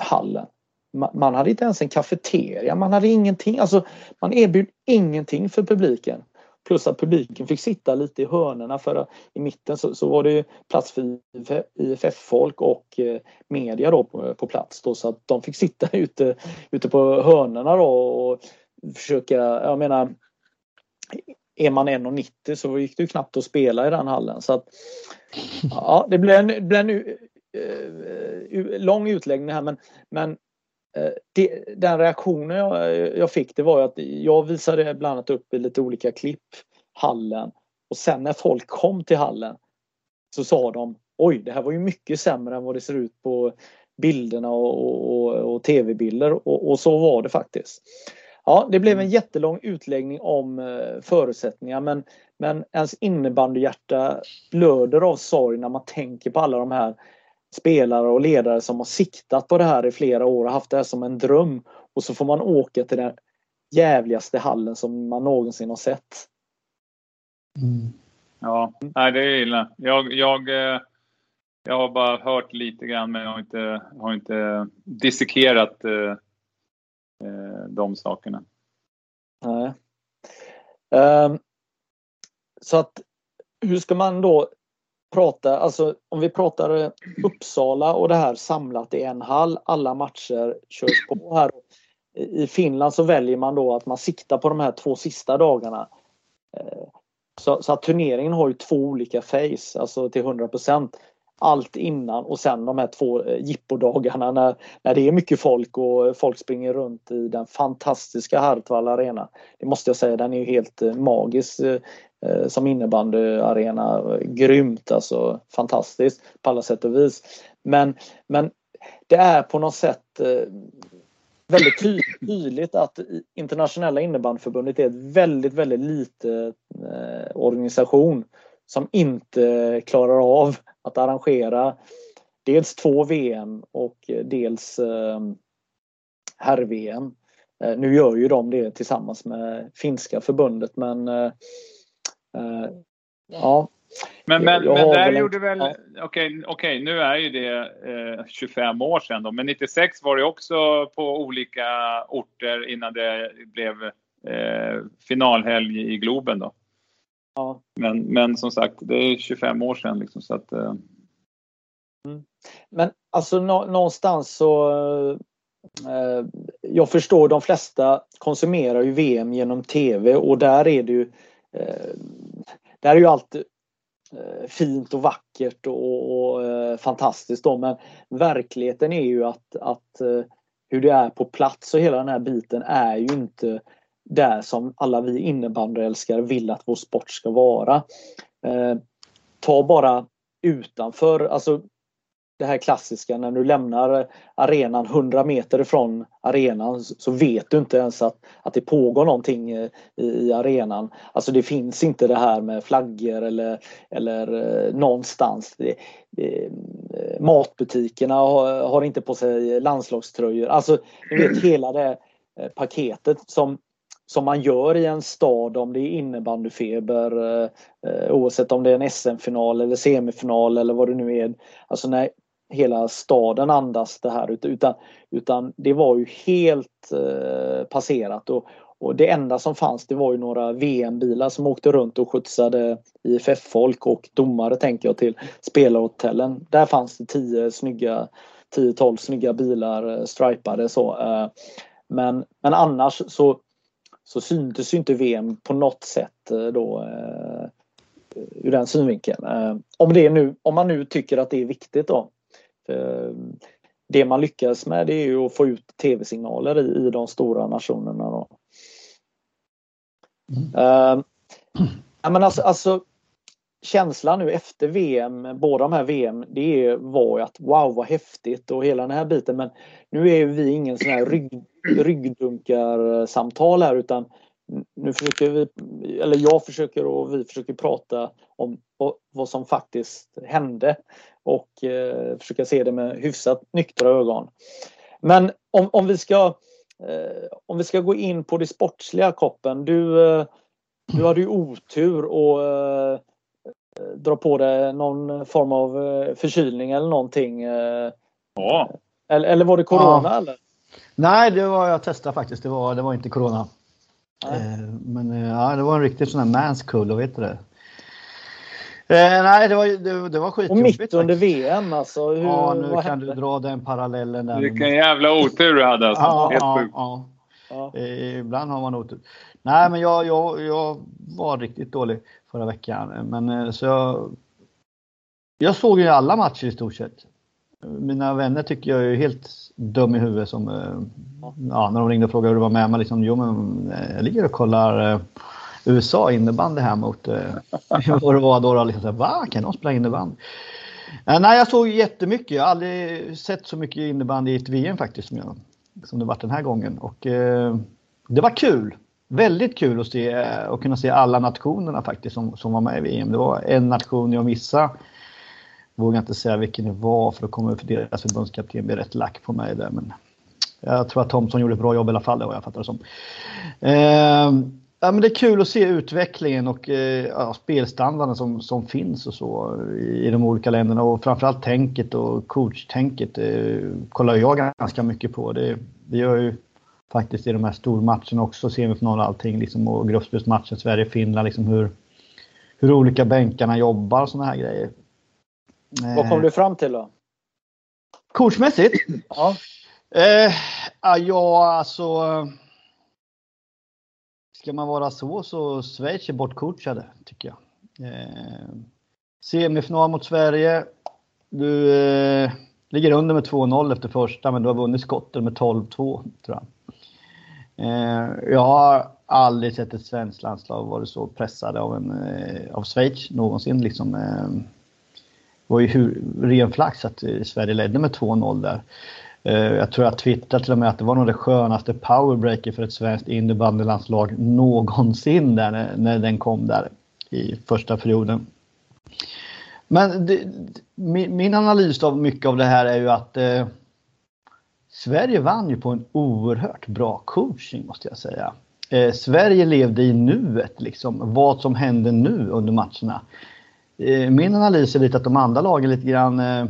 hallen. Man, man hade inte ens en kafeteria, man hade ingenting. Alltså, man erbjöd ingenting för publiken. Plus att publiken fick sitta lite i hörnerna för i mitten så, så var det plats för IFF-folk och eh, media då på, på, plats då så att de fick sitta ute, ute på hörnerna då och försöka, jag menar är man 1,90 så gick det ju knappt att spela i den hallen så att ja, det blev en, blir en uh, lång utläggning här men, men uh, det, den reaktionen jag, jag, fick det var att jag visade bland annat upp i lite olika klipp hallen och sen när folk kom till hallen så sa de oj det här var ju mycket sämre än vad det ser ut på bilderna och, och, och tv-bilder och, och, så var det faktiskt. Ja, det blev en mm. jättelång utläggning om eh, förutsättningar men, men ens innebandyhjärta blöder av sorg när man tänker på alla de här spelare och ledare som har siktat på det här i flera år och haft det här som en dröm och så får man åka till den jävligaste hallen som man någonsin har sett. Mm. Ja, nej, det är illa. Jag, jag, eh, jag har bara hört lite grann men jag har inte, har inte dissekerat eh, eh, Eh, de sakerna. Nej. Um, så att hur ska man då prata, alltså om vi pratar eh, Uppsala och det här samlat i en hall, alla matcher körs på här. I Finland så väljer man då att man siktar på de här två sista dagarna. Eh, så, så att turneringen har ju två olika face, alltså till 100 allt innan och sen de här två eh, jippodagarna när, när det är mycket folk och folk springer runt i den fantastiska Hartwall Arena. Det måste jag säga, den är ju helt eh, magisk eh, som innebandyarena. Grymt alltså, fantastiskt på alla sätt och vis. Men, men det är på något sätt väldigt ty tydligt att internationella innebandyförbundet är ett väldigt, väldigt liten organisation som inte klarar av att arrangera dels två VM och dels eh, herr-VM. Eh, nu gör ju de det tillsammans med finska förbundet men eh, eh ja. Men, men, men där gjorde väl, okej, ja. okej, okay, nu är ju det eh, 25 år sedan då, men 96 var det också på olika orter innan det blev eh, finalhelg i Globen då. Ja. Men, men som sagt, det är 25 år sedan. Liksom, så att, eh... mm. Men alltså nå någonstans så eh, jag förstår de flesta konsumerar ju VM genom TV och där är det ju eh, där är ju allt eh, fint och vackert och, och eh, fantastiskt då men verkligheten är ju att, att eh, hur det är på plats och hela den här biten är ju inte där som alla vi innebandyälskare vill att vår sport ska vara. Eh, ta bara utanför, alltså det här klassiska när du lämnar arenan 100 meter ifrån arenan så vet du inte ens att, att det pågår någonting eh, i, i arenan. Alltså det finns inte det här med flaggor eller, eller eh, någonstans. Det, det, eh, matbutikerna har, har, inte på sig landslagströjor. Alltså du vet hela det eh, paketet som som man gör i en stad om det är innebandyfeber eh, oavsett om det är en SM-final eller semifinal eller vad det nu är. Alltså när hela staden andas det här utan, utan det var ju helt eh, passerat och, och det enda som fanns det var ju några VM-bilar som åkte runt och skjutsade IFF-folk och domare tänker jag till spelarhotellen. Där fanns det 10 snygga 10-12 snygga bilar eh, stripade så. Men, men annars så så syntes ju inte VM på något sätt eh, då eh, ur den synvinkeln. Eh, om, det nu, om man nu tycker att det är viktigt då. Det man lyckas med det är ju att få ut tv-signaler i, i de stora nationerna. Då. Mm. Uh, men alltså, alltså, känslan nu efter VM, båda de här VM, det var ju att wow vad häftigt och hela den här biten. Men nu är vi ingen sån här rygg, ryggdunkarsamtal här utan nu försöker vi, eller jag försöker och vi försöker prata om vad som faktiskt hände och eh, försöka se det med hyfsat nyktra ögon. Men om, om vi ska eh, om vi ska gå in på det sportsliga koppen. Du, eh, du hade ju otur och eh, dra på dig någon form av förkylning eller någonting. Ja. Eller, eller var det corona ja. eller? Nej, det var jag testade faktiskt. Det var, det var inte corona. Eh, men eh, ja, det var en riktig sån här manskull, vet du det? Eh, nej, det var, det, det var skitjobbigt. Och mitt under VM alltså. Hur, ja, nu kan hände? du dra den parallellen. Där. Vilken jävla otur du hade alltså. Ja, Helt ja, ja. ja. Eh, ibland har man otur. Nej, men jag, jag, jag var riktigt dålig förra veckan. Men eh, så jag, jag såg ju alla matcher i stort sett. Mina vänner tycker jag är helt dum i huvudet som, eh, ja, när de ringde och frågade hur det var med mig. Liksom, jo, men eh, jag ligger och kollar USA innebandy här mot vad det var då. då liksom, Va, kan de spela innebandy? Nej, jag såg jättemycket. Jag har aldrig sett så mycket innebandy i ett VM faktiskt som, jag, som det varit den här gången. Och eh, det var kul. Väldigt kul att se eh, och kunna se alla nationerna faktiskt som, som var med i VM. Det var en nation jag missade vågar inte säga vilken det var för då kommer deras förbundskapten bli rätt lack på mig där. Men jag tror att Thomson gjorde ett bra jobb i alla fall, det vad jag fattar det som. Eh, ja, men det är kul att se utvecklingen och eh, ja, spelstandarden som, som finns och så i, de olika länderna och framförallt tänket och coachtänket eh, kollar jag ganska mycket på. Det, det gör ju faktiskt i de här stormatcherna också, semifinal och allting liksom, och gruppspelsmatchen Sverige-Finland, liksom hur, hur olika bänkarna jobbar och sådana här grejer. Vad kom du fram till då? Coachmässigt? Ja. Eh, ja, alltså. Ska man vara så så Schweiz är bortcoachade tycker jag. Eh, semifinal mot Sverige. Du eh, ligger under med 2-0 efter första men du har vunnit skotten med 12-2 tror jag. Eh, jag har aldrig sett ett svenskt landslag vara så pressade av, en, eh, av Schweiz någonsin. Liksom, eh, det var ju hur, ren flax att eh, Sverige ledde med 2-0 där. Eh, jag tror jag twittrade till och med att det var nog det skönaste powerbreaker för ett svenskt innebandylandslag någonsin där när, när den kom där i första perioden. Men det, min, min, analys av mycket av det här är ju att eh, Sverige vann ju på en oerhört bra coaching måste jag säga. Eh, Sverige levde i nuet, liksom, vad som hände nu under matcherna. Eh, min analys är lite att de andra lagen lite grann eh,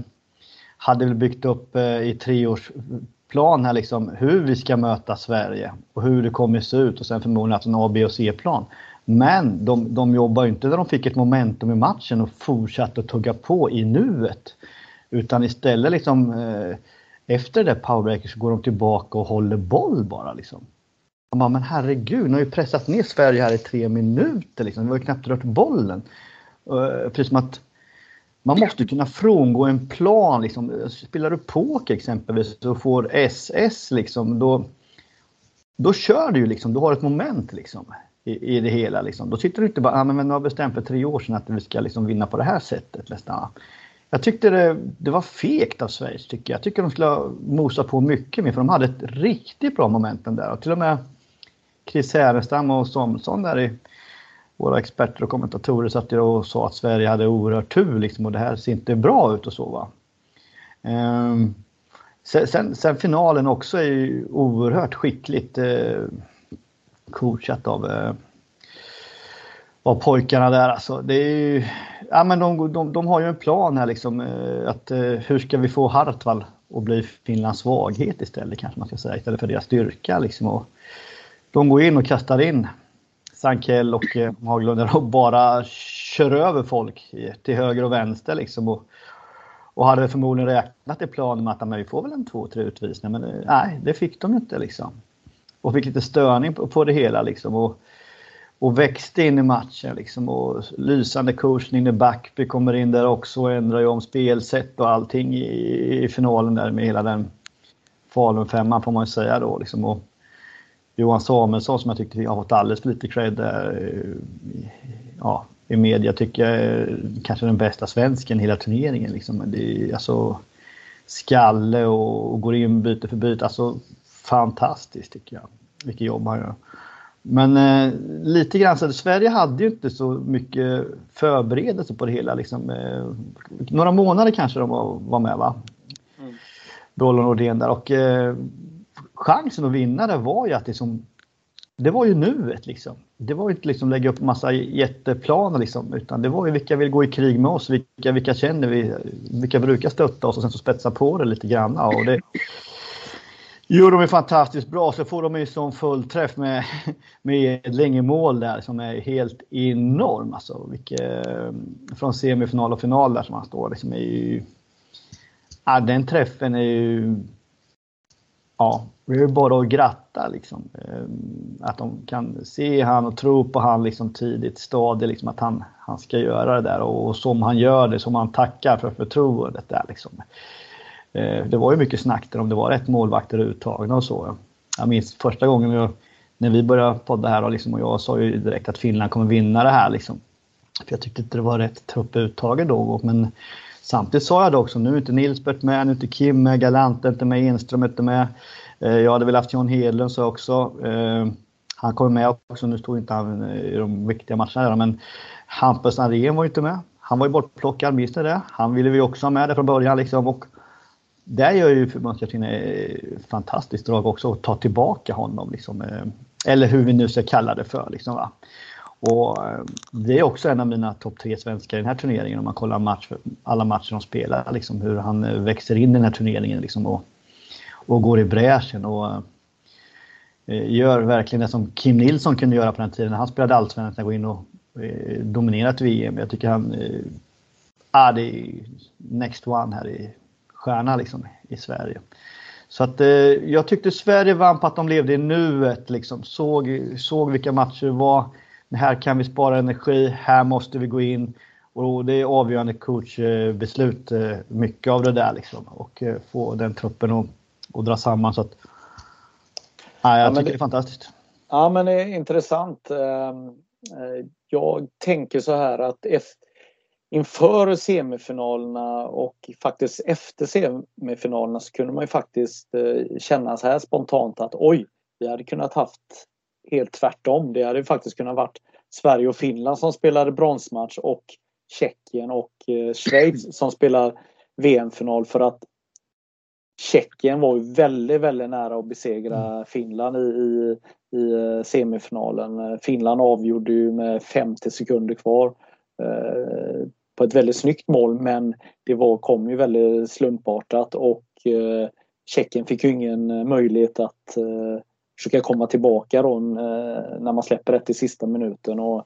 hade väl byggt upp eh, i treårsplan här liksom hur vi ska möta Sverige och hur det kommer se ut och sen förmodligen haft en A, B och C-plan. Men de, de jobbar inte när de fick ett momentum i matchen och fortsatte att tugga på i nuet. Utan istället liksom eh, efter det där powerbreaker så går de tillbaka och håller boll bara liksom. Man bara, men herregud, ni har ju pressat ner Sverige här i tre minuter liksom. Vi har ju knappt rört bollen. Eh, precis som att man måste kunna frångå en plan. Liksom. Spelar du poker exempelvis och får SS, liksom, då, då kör du ju. Liksom, du har ett moment liksom, i, i det hela. Liksom. Då sitter du inte bara, ah, men nu har bestämt för tre år sedan att vi ska liksom, vinna på det här sättet. Nästan. Jag tyckte det, det var fegt av Schweiz. Tycker jag. jag tycker de skulle ha mosat på mycket mer för de hade ett riktigt bra momentum där. Och till och med Chris Härenstam och Somsson där i våra experter och kommentatorer satt och sa att Sverige hade oerhört tur liksom, och det här ser inte bra ut och så. Va? Ehm, sen, sen, finalen också är ju oerhört skickligt eh, coachat av, eh, av pojkarna där. Alltså, det är ju, ja, men de, de, de har ju en plan här liksom eh, att eh, hur ska vi få Hartwall att bli Finlands svaghet istället kanske man ska säga istället för deras styrka. Liksom, och de går in och kastar in Sankell och eh, Haglund och bara kör över folk till höger och vänster liksom. Och, och hade förmodligen räknat i planen med att vi får väl en två, tre utvisningar. Men eh, nej, det fick de inte liksom. Och fick lite störning på, på det hela liksom. Och, och växte in i matchen liksom. Och lysande coachning när Backby kommer in där också och ändrar ju om spelsätt och allting i, i finalen där med hela den Falun-femman får man ju säga då liksom. Och, Johan Samuelsson som jag tyckte har fått alldeles för lite cred där, ja, i media tycker jag är kanske den bästa svensken i hela turneringen. Liksom. Det är alltså skalle och, och går in byte för byte. Alltså fantastiskt tycker jag. Vilket jobb han gör. Men eh, lite grann så Sverige hade ju inte så mycket förberedelse på det hela. Liksom, eh, några månader kanske de var, var med va? Mm. Brollon och Nordén där och eh, chansen att vinna det var ju att det som det var ju nuet liksom. Det var ju inte liksom lägga upp massa jätteplaner liksom, utan det var ju vilka vill gå i krig med oss, vilka, vilka känner vi, vilka brukar stötta oss och sen så spetsa på det lite grann. Och det gör de är fantastiskt bra. Så får de ju sån fullträff med, med Edling i mål där som är helt enorm. Alltså, vilket, eh, från semifinal och final där som han står liksom är ju, ja, den träffen är ju ja, det är ju bara att gratta liksom. Eh, att de kan se han och tro på han liksom tidigt stadie, liksom att han, han ska göra det där och, som han gör det, som han tackar för förtroendet där liksom. Eh, det var ju mycket snack där om det var rätt målvakter uttagna och så. Jag minns första gången jag, när vi började podda här och, liksom, och jag sa ju direkt att Finland kommer vinna det här liksom. För jag tyckte inte det var rätt trupp uttagen då, men Samtidigt sa jag det också, nu är inte Nilsbert med, nu är inte Kim med, Galant är inte med, Enström är inte med. Eh, jag hade väl haft John Hedlund så också. Eh, han kommer med också, nu stod inte han i de viktiga matcherna där, men Hampus Andrén var ju inte med. Han var ju bortplockad, minns ni det? Han ville vi också ha med där från början liksom. Och där gör ju förbundskaptenen ett eh, fantastiskt drag också att ta tillbaka honom. Liksom. Eh, eller hur vi nu ska kalla det för. Liksom, va? Och eh, det är också en av mina topp tre svenskar i den här turneringen om man kollar match, alla matcher de spelar. Liksom, hur han växer in i den här turneringen. Liksom, och och går i bräschen och gör verkligen det som Kim Nilsson kunde göra på den tiden när han spelade allsvenskan, gå in och eh, ett VM. Jag tycker han, eh, ah, det är next one här i stjärna liksom i Sverige. Så att jag tyckte Sverige vann på att de levde i nuet liksom, såg, såg vilka matcher det var. Här kan vi spara energi, här måste vi gå in. Och det är avgörande coachbeslut, mycket av det där liksom. Och få den truppen att och dra samman. Så att, ja, jag ja, tycker det, det är fantastiskt. Ja men det är intressant. Ehm, eh, jag tänker så här att inför semifinalerna och faktiskt efter semifinalerna så kunde man ju faktiskt eh, känna så här spontant att oj, vi hade kunnat haft helt tvärtom. Det hade faktiskt kunnat varit Sverige och Finland som spelade bronsmatch och Tjeckien och eh, Schweiz som spelar VM-final för att Tjeckien var ju väldigt, väldigt nära att besegra mm. Finland i, i, i, eh, semifinalen. Finland avgjorde ju med 50 sekunder kvar på ett väldigt snyggt mål men det var, kom ju väldigt slumpartat och eh, Tjeckien fick ju ingen eh, möjlighet att eh, försöka komma tillbaka då eh, när man släpper rätt i sista minuten. Och,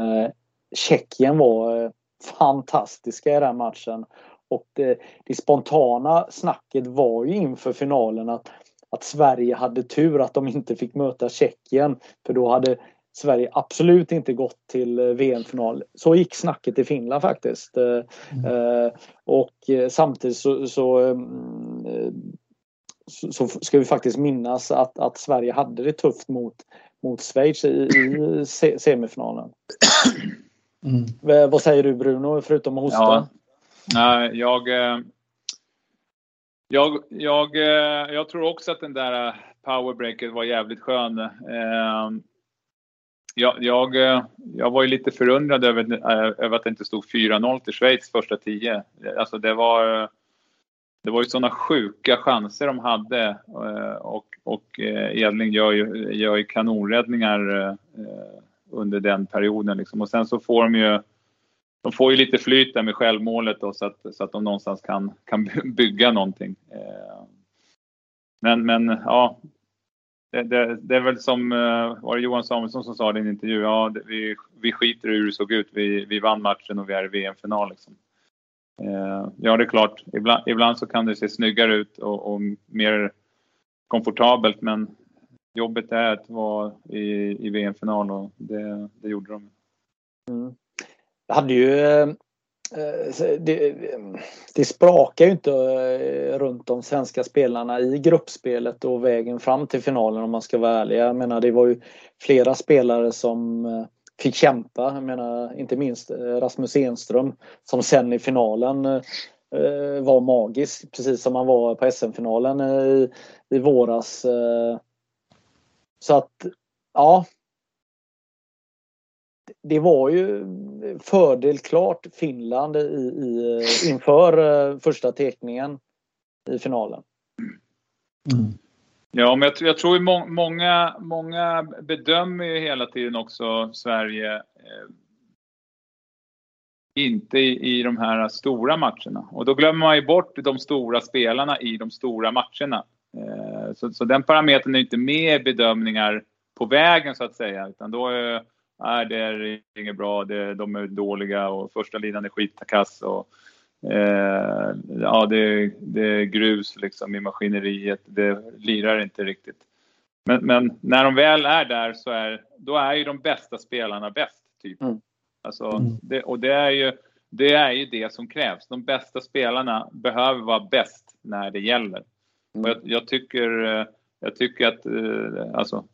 eh, Tjeckien var eh, fantastiska i den matchen och det, det spontana snacket var ju inför finalen att, att Sverige hade tur att de inte fick möta Tjeckien. För då hade Sverige absolut inte gått till eh, VM-final. Så gick snacket i Finland faktiskt. Eh, mm. Eh, och samtidigt så, så, mm, så, ska vi faktiskt minnas att, att Sverige hade det tufft mot, mot Schweiz i, i semifinalen. Mm. Vad säger du Bruno, förutom att hosta? Ja, Nej, jag, jag, jag, jag tror också att den där powerbreaket var jävligt skön. Jag, jag, eh, jag var ju lite förundrad över, eh, över att det inte stod 4-0 till Schweiz första tio. Alltså det var, eh, det var ju sådana sjuka chanser de hade och, och Edling gör ju, gör ju kanonräddningar under den perioden. Liksom. Och sen så får de ju de får ju lite flyt där med självmålet då, så, att, så att de någonstans kan, kan bygga någonting. Men, men ja, det, det, det, är väl som, eh, var det Johan Samuelsson som sa det i en intervju, ja, vi, vi skiter i hur det såg ut, vi, vi vann matchen och vi är i VM-final. Liksom. Eh, ja, det är klart, ibland, ibland så kan det se snyggare ut och, och mer komfortabelt, men jobbet är att vara i, i VM-final och det, det gjorde de. Mm hade ju eh, Eh, det, det sprakar ju inte eh, runt de svenska spelarna i gruppspelet och vägen fram till finalen om man ska vara ärlig. Jag menar det var ju flera spelare som eh, fick kämpa. Jag menar inte minst Rasmus Enström som sen i finalen var magisk precis som han var på SM-finalen i, i våras. Så att ja, det var ju fördel klart Finland i, i, inför eh, första teckningen i finalen. Mm. Ja, men jag, jag tror ju må, många, många bedömer ju hela tiden också Sverige eh, inte i, i de här stora matcherna. Och då glömmer man ju bort de stora spelarna i de stora matcherna. Eh, så, så den parametern är inte med i bedömningar på vägen så att säga, utan då är, är det inget bra, det, de är dåliga och första linan är skitkass och eh, ja, det, det är grus liksom i maskineriet, det lirar inte riktigt. Men, men, när de väl är där så är, då är ju de bästa spelarna bäst. Typ. Mm. Alltså, mm. det, och det är, ju, det är ju det som krävs. De bästa spelarna behöver vara bäst när det gäller. Mm. Och jag, jag, tycker, jag tycker att eh, alltså,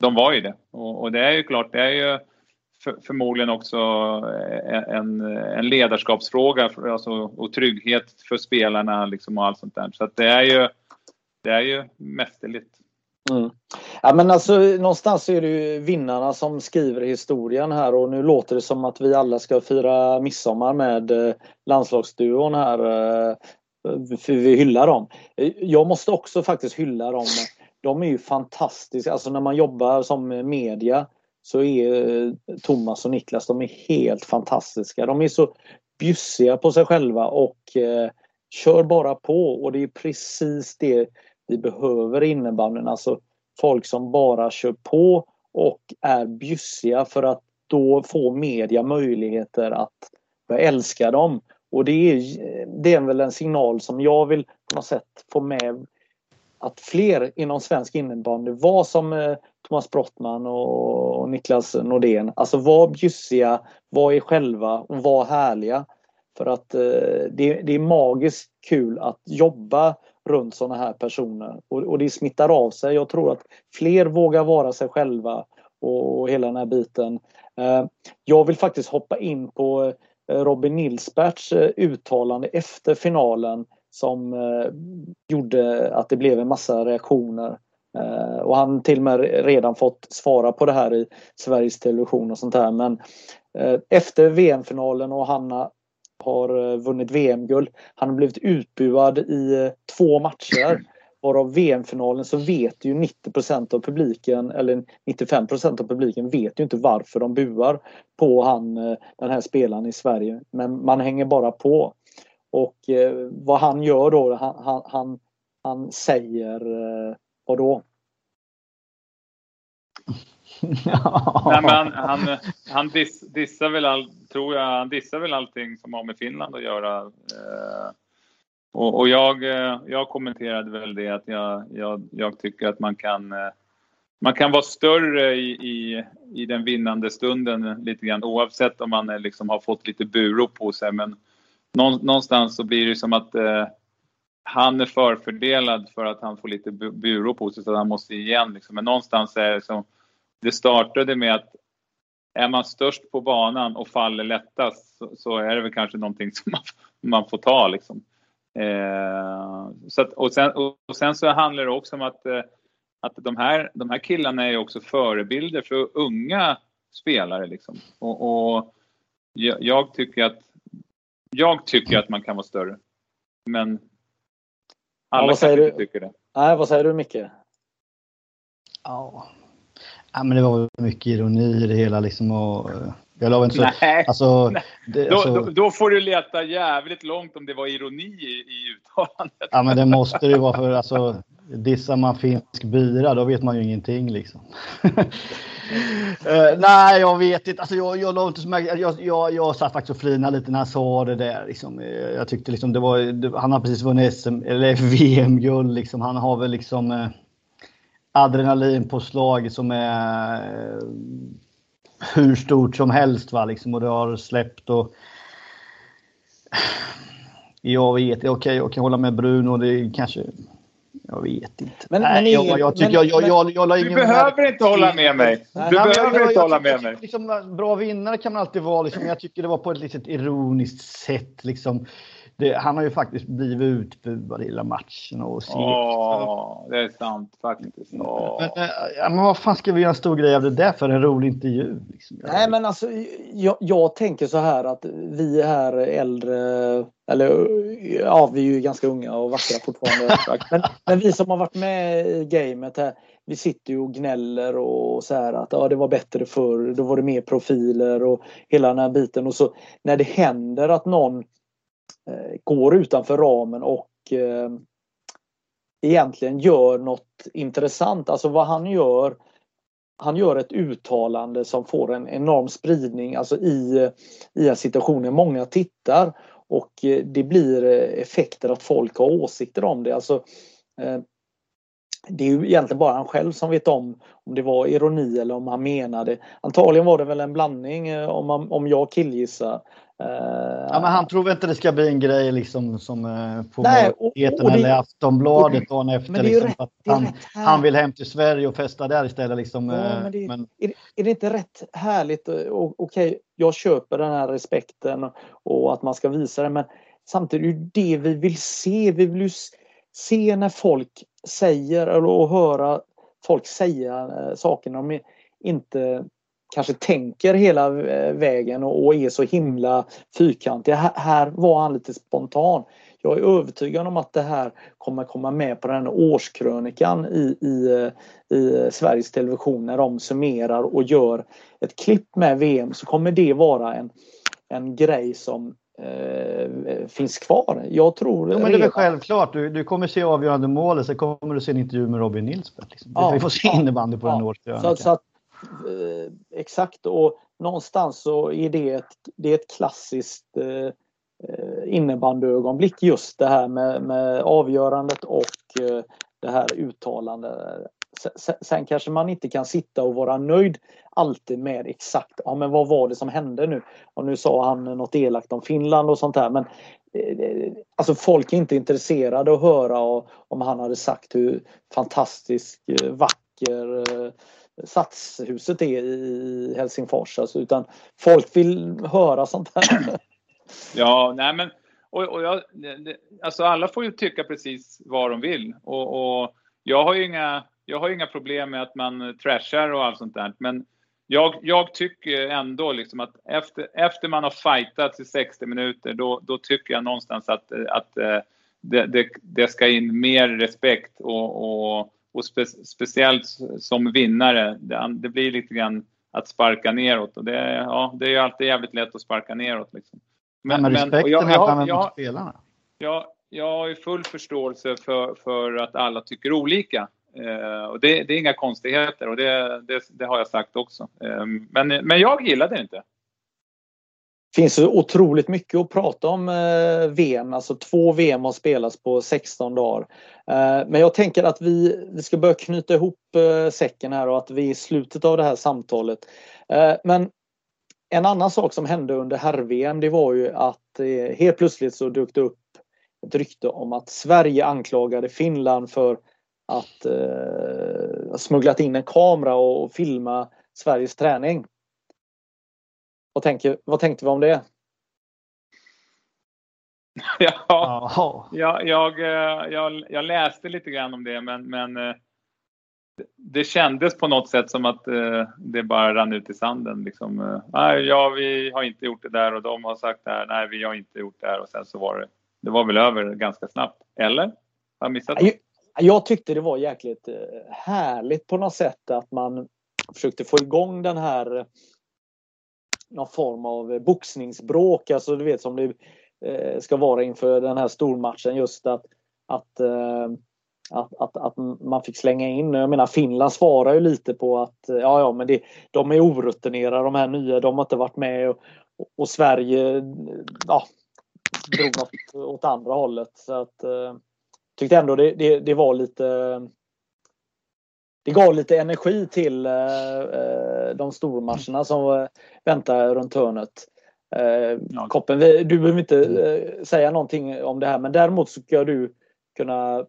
de var ju det. Och, och, det är ju klart, det är ju för, förmodligen också eh, en, en ledarskapsfråga för, alltså, och trygghet för spelarna liksom, och allt sånt där. Så att det är ju, det är ju mästerligt. Mm. Ja, men alltså, någonstans är det ju vinnarna som skriver historien här och nu låter det som att vi alla ska fira midsommar med eh, landslagsduon här. Eh, för vi hyllar dem. Jag måste också faktiskt hylla dem. De är ju fantastiska. Alltså när man jobbar som media så är eh, Thomas och Niklas de är helt fantastiska. De är så bjussiga på sig själva och eh, kör bara på och det är precis det vi behöver i innebandyn. Alltså folk som bara kör på och är bjussiga för att då få media möjligheter att börja älska dem. Och det är, eh, det är väl en signal som jag vill på något sätt få med att fler inom svensk innebandy var som eh, Thomas Brottman och Niklas Nordén. Alltså var bjussiga, var er själva och var härliga. För att eh, det, det är magiskt kul att jobba runt sådana här personer. Och, och, det smittar av sig. Jag tror att fler vågar vara sig själva och, och hela den här biten. Eh, jag vill faktiskt hoppa in på eh, Robin Nilsberts eh, uttalande efter finalen som eh, gjorde att det blev en massa reaktioner. Eh, och han till och med redan fått svara på det här i Sveriges Television och sånt där. Men eh, efter VM-finalen och Hanna har eh, vunnit VM-guld. Han har blivit utbuad i eh, två matcher. Varav VM-finalen så vet ju 90% av publiken, eller 95% av publiken vet ju inte varför de buar på han, eh, den här spelaren i Sverige. Men man hänger bara på. Och eh, vad han gör då, han, han, han, han säger eh, vad då? Nej, men han, han diss, dissar väl all, tror jag, han dissar väl allting som har med Finland att göra. Eh, och, och jag, eh, jag kommenterade väl det att jag, jag, jag tycker att man kan eh, man kan vara större i, i, i den vinnande stunden lite grann oavsett om man eh, liksom har fått lite burop på sig. Men någonstans så blir det som att eh, han är förfördelad för att han får lite buror på sig så att han måste igen. Liksom. Men någonstans är det som, det startade med att är man störst på banan och faller lättast så, så är det väl kanske någonting som man, man får ta liksom. Eh, så att, och, sen, och sen så handlar det också om att, eh, att de, här, de här killarna är ju också förebilder för unga spelare liksom. Och, och jag, jag tycker att jag tycker att man kan vara större. Men alla ja, kanske inte tycker det. Nej, vad säger du Micke? Ja. ja, men det var mycket ironi i det hela liksom. Och, jag lovar inte så. Nej, alltså, det, alltså, då, då, får du leta jävligt långt om det var ironi i, i uttalandet. Ja, men det måste det ju vara för alltså, dissar man finsk bira då vet man ju ingenting liksom. uh, nej, jag vet inte. Alltså, jag, jag, inte så jag, jag, jag satt faktiskt och flinade lite när han sa det där. Liksom. Eh, jag tyckte liksom det var, det, han har precis vunnit SM, eller VM-guld. Liksom. Han har väl liksom eh, adrenalin på slag som är eh, hur stort som helst. Va? Liksom, och det har släppt. och jag vet, okej, okay, jag kan hålla med Bruno. Det kanske jag vet inte. Men, Nej, men jag, jag, tycker, men, jag, jag, jag, jag, Du behöver inte hålla med mig. Du Nej, behöver inte hålla med mig. Liksom, bra vinnare kan man alltid vara. Liksom, jag tycker det var på ett litet ironiskt sätt. Liksom. Det, han har ju faktiskt blivit utbuad i hela matchen. Och Ja, det är sant faktiskt. Åh. Men, eh, ja, men vad fan ska vi göra en stor grej av det där för en rolig intervju? Liksom? Nej men alltså jag, jag tänker så här att vi här äldre, eller ja vi är ju ganska unga och vackra fortfarande. men, men vi som har varit med i gamet här, vi sitter ju och gnäller och så här att ja, det var bättre förr, då var det mer profiler och hela den här biten. Och så när det händer att någon Eh, går utanför ramen och eh, egentligen gör något intressant, alltså vad han gör han gör ett uttalande som får en enorm spridning alltså i, i en situation där många tittar och eh, det blir effekter att folk har åsikter om det. Alltså, det är ju egentligen bara han själv som vet om om det var ironi eller om han menade. Antagligen var det väl en blandning om, man, om jag killgissar. Ja, men han tror väl inte det ska bli en grej liksom som eh, på Nej, och, och eller Aftonbladet dagen efter. Liksom, rätt, att han, han, vill hem till Sverige och festa där istället. Liksom, ja, men det, men... Är, är, det inte rätt härligt? Okej, okay, jag köper den här respekten och att man ska visa det men samtidigt är det det vi vill se. Vi vill ju se när folk säger och höra folk säga eh, saker de inte kanske tänker hela eh, vägen och är så himla fyrkantiga. Här var han lite spontan. Jag är övertygad om att det här kommer komma med på den här årskrönikan i, i, eh, i Sveriges Television när de summerar och gör ett klipp med VM så kommer det vara en, en grej som eh, finns kvar. Jag tror... Ja, men det är väl självklart. Du, du kommer se avgörande målet, sen kommer du se en intervju med Robin Nilsberg. Liksom. Ja, vi får se innebandy på ja, den årskrönikan. Så, så att, eh, Eh, exakt, och någonstans så är det ett, det är ett klassiskt eh, innebandyögonblick just det här med, med avgörandet och eh, det här uttalandet Sen kanske man inte kan sitta och vara nöjd alltid med exakt, ja men vad var det som hände nu? Och nu sa han något elakt om Finland och sånt där men eh, Alltså folk är inte intresserade att höra om han hade sagt hur fantastiskt eh, vacker eh, Satshuset är i Helsingfors alltså, utan folk vill höra sånt här. Ja, nej men och, och jag, det, alltså alla får ju tycka precis vad de vill och, och jag har ju inga jag har inga problem med att man trashar och allt sånt där. Men jag, jag tycker ändå liksom att efter, efter man har fightat i 60 minuter då, då tycker jag någonstans att, att eh, det, det, det ska in mer respekt och, och, och spe, speciellt som vinnare. Det, det, blir lite grann att sparka neråt och det, ja, det är ju alltid jävligt lätt att sparka neråt. Liksom. Men, men respekten jag, jag, jag, mot spelarna? Jag, jag har ju full förståelse för, för att alla tycker olika. Eh, och det, det, är inga konstigheter och det, det, det har jag sagt också. Eh, men, men jag gillar det inte. Det finns så otroligt mycket att prata om eh, VM. Alltså två VM har spelats på 16 dagar. Eh, men jag tänker att vi, vi ska börja knyta ihop eh, säcken här och att vi är i slutet av det här samtalet. Eh, men en annan sak som hände under herr-VM det var ju att eh, helt plötsligt så dök det upp ett rykte om att Sverige anklagade Finland för att eh, smugglat in en kamera och filma Sveriges träning. Vad, tänker, vad tänkte vi om det? Ja, jag, jag, eh, jag, jag, läste lite grann om det men, men eh, det kändes på något sätt som att eh, det bara rann ut i sanden. Liksom. Nej, ja, vi har inte gjort det där och de har sagt det här. Nej, vi har inte gjort det här och sen så var det. Det var väl över ganska snabbt. Eller? Har jag missat något? Jag tyckte det var jäkligt härligt på något sätt att man försökte få igång den här eh, någon form av eh, boxningsbråk, alltså du vet som det eh, ska vara inför den här stormatchen. Just att att, eh, att, att, att man fick slänga in, jag menar Finland svarar ju lite på att ja ja men det, de är orutinerade de här nya, de har inte varit med och, och Sverige ja, drog något åt andra hållet. Så att, tyckte ändå det, det, det, var lite det gav lite energi till eh, de stormatcherna som eh, väntar runt hörnet. Eh, ja. Koppen, du behöver inte eh, säga någonting om det här men däremot så ska du kunna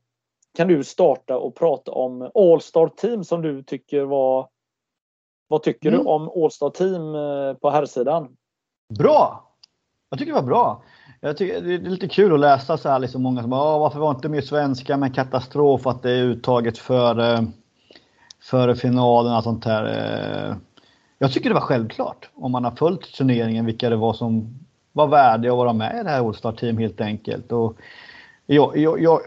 kan du starta och prata om All-Star Team som du tycker var Vad tycker mm. du om All-Star Team eh, på herrsidan? Bra! Jag tycker det var bra. Jag tycker det är lite kul att läsa så här liksom många som bara, varför var inte mer svenska med katastrof att det är uttaget före, före finalen och sånt här. Eh, jag tycker det var självklart om man har följt turneringen vilka det var som var värdiga att vara med i det här All-Star Team helt enkelt. Och jag, jag, jag,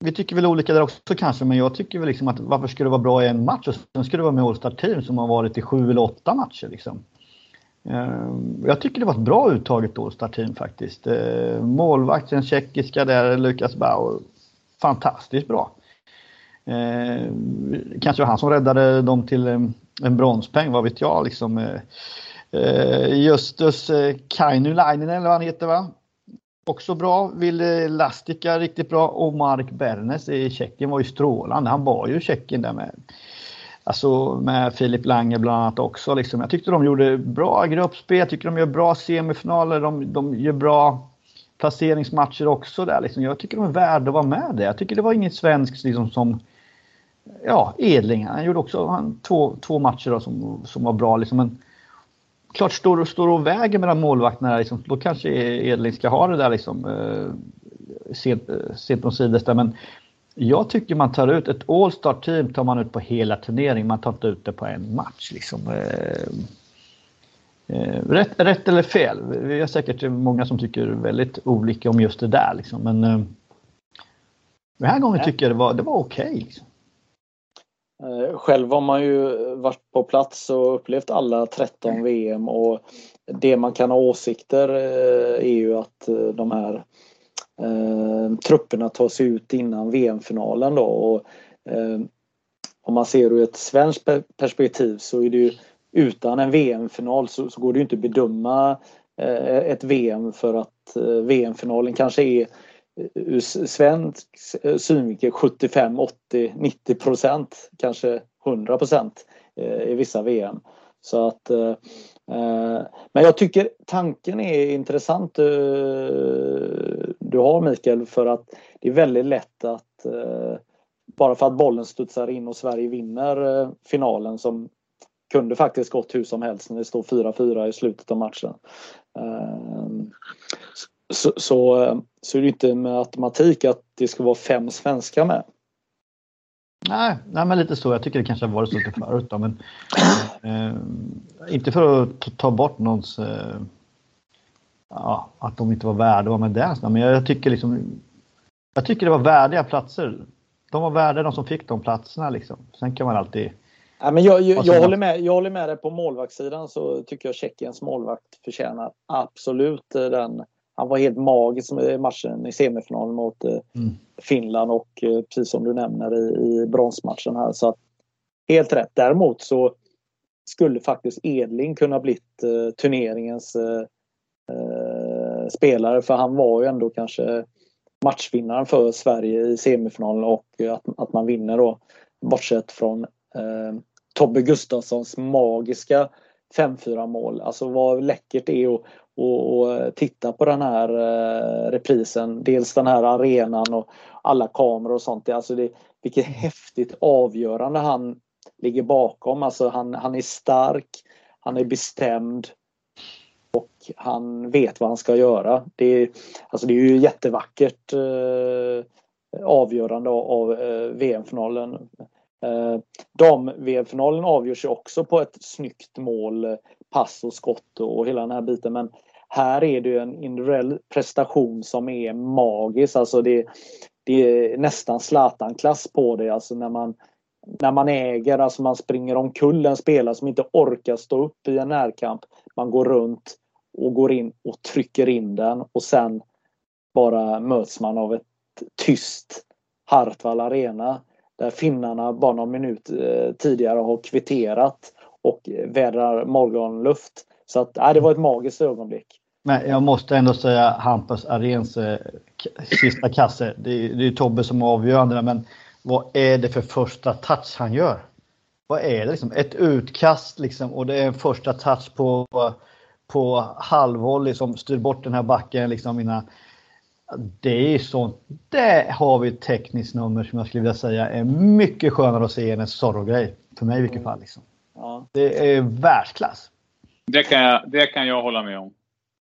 vi tycker väl olika där också kanske, men jag tycker väl liksom att varför skulle det vara bra i en match och sen skulle det vara med All-Star Team som har varit i sju eller åtta matcher liksom. Eh, jag tycker det var ett bra uttaget All-Star Team faktiskt. Eh, Målvakten tjeckiska där, Lukas Bauer, fantastiskt bra. Eh, kanske var han som räddade dem till eh, en bronspeng, vad vet jag liksom. Eh, eh, Justus Kainulainen eller vad han heter va? Också bra. Ville Lastica riktigt bra och Mark Bernes i Tjeckien var ju strålande. Han var ju Tjeckien där med Alltså med Filip Lange bland annat också. Liksom. Jag tyckte de gjorde bra gruppspel, jag tycker de gör bra semifinaler, de, de gör bra placeringsmatcher också där. Liksom. Jag tycker de är värda att vara med där. Jag tycker det var inget svenskt liksom, som Ja, Edling, han gjorde också han, två, två matcher då, som, som var bra. Liksom. Men klart, står, står och väger mellan målvakterna, liksom, då kanske Edling ska ha det där liksom, eh, sent, eh, sent omsides. Men jag tycker man tar ut ett All-Star team tar man ut på hela turneringen. Man tar inte ut det på en match. Liksom. Eh, eh, rätt, rätt eller fel? Vi har säkert många som tycker väldigt olika om just det där. Liksom. Men eh, den här gången tycker jag det var, det var okej. Okay, liksom. Eh, själv har man ju varit på plats och upplevt alla 13 VM och det man kan ha åsikter eh, är ju att eh, de här eh, trupperna tar sig ut innan VM-finalen då. Och, eh, om man ser ur ett svenskt perspektiv så är det ju utan en VM-final så, så, går det ju inte att bedöma eh, ett VM för att eh, VM-finalen kanske är ur svensk eh, synvinkel 75, 80, 90 procent, kanske 100 procent eh, i vissa VM. Så att eh, men jag tycker tanken är intressant du har Mikael för att det är väldigt lätt att eh, bara för att bollen studsar in och Sverige vinner finalen som kunde faktiskt gått hur som helst när det står 4-4 i slutet av matchen. Eh, så, så, så är det inte med automatik att det ska vara fem svenskar med. Nej, nej, men lite så. Jag tycker det kanske har varit så lite förut. Då, men, eh, inte för att ta bort någons eh, ja, att de inte var värda med där. Men jag, jag, tycker liksom, jag tycker det var värdiga platser. De var värda de som fick de platserna liksom. Sen kan man alltid Ja, men jag, jag, jag, håller med, jag håller med dig på målvaktssidan så tycker jag Tjeckiens målvakt förtjänar absolut eh, den. Han var helt magisk i matchen i semifinalen mot eh, mm. Finland och eh, precis som du nämner i, i bronsmatchen här. Så att, helt rätt. Däremot så skulle faktiskt Edling kunna blivit turneringens eh, spelare för han var ju ändå kanske matchvinnaren för Sverige i semifinalen och att, att man vinner då bortsett från eh, Tobbe Gustafssons magiska 5-4 mål. Alltså vad läckert det är att och, och eh, titta på den här eh, reprisen. Dels den här arenan och alla kameror och sånt. Alltså det, vilket häftigt avgörande han ligger bakom. Alltså han, han är stark, han är bestämd och han vet vad han ska göra. Det är, alltså det är ju jättevackert eh, avgörande av eh, VM-finalen. Eh, Dam-VM-finalen avgörs ju också på ett snyggt mål, eh, pass och skott och hela den här biten. Men här är det ju en individuell prestation som är magisk. Alltså det, det är nästan Zlatan-klass på det. Alltså när man, när man äger, alltså man springer omkull en spelare som inte orkar stå upp i en närkamp. Man går runt och går in och trycker in den och sen bara möts man av ett tyst Hartwall Arena där finnarna bara någon minut eh, tidigare har kvitterat och vädrar morgonluft. Så att, äh, det var ett magiskt ögonblick. Men jag måste ändå säga Hampus Arens eh, sista kasse. Det är, det är Tobbe som är avgörande men vad är det för första touch han gör? Vad är det liksom? Ett utkast liksom och det är en första touch på på halvvolley som styr bort den här backen. Liksom mina, det är sånt. Det har vi ett tekniskt nummer som jag skulle vilja säga är mycket skönare att se än en Zorro-grej. För mig i vilket fall. Liksom. Ja. Det är världsklass. Det kan, jag, det kan jag hålla med om.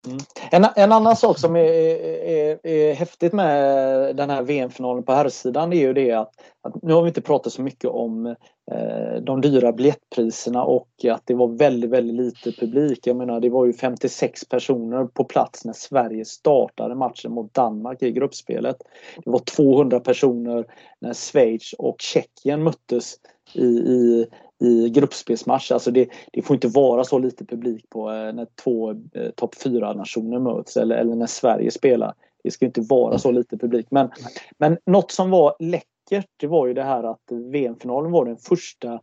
Mm. En, en, annan sak som är, är, är häftigt med den här VM-finalen på herrsidan är ju det att, att, nu har vi inte pratat så mycket om eh, de dyra biljettpriserna och att det var väldigt, väldigt lite publik. Jag menar det var ju 56 personer på plats när Sverige startade matchen mot Danmark i gruppspelet. Det var 200 personer när Schweiz och Tjeckien möttes i, i, i gruppspelsmatch. Alltså det, det, får inte vara så lite publik på eh, när två eh, topp 4-nationer möts eller, eller när Sverige spelar. Det ska inte vara så lite publik. Men, men något som var läckert det var ju det här att VM-finalen var den första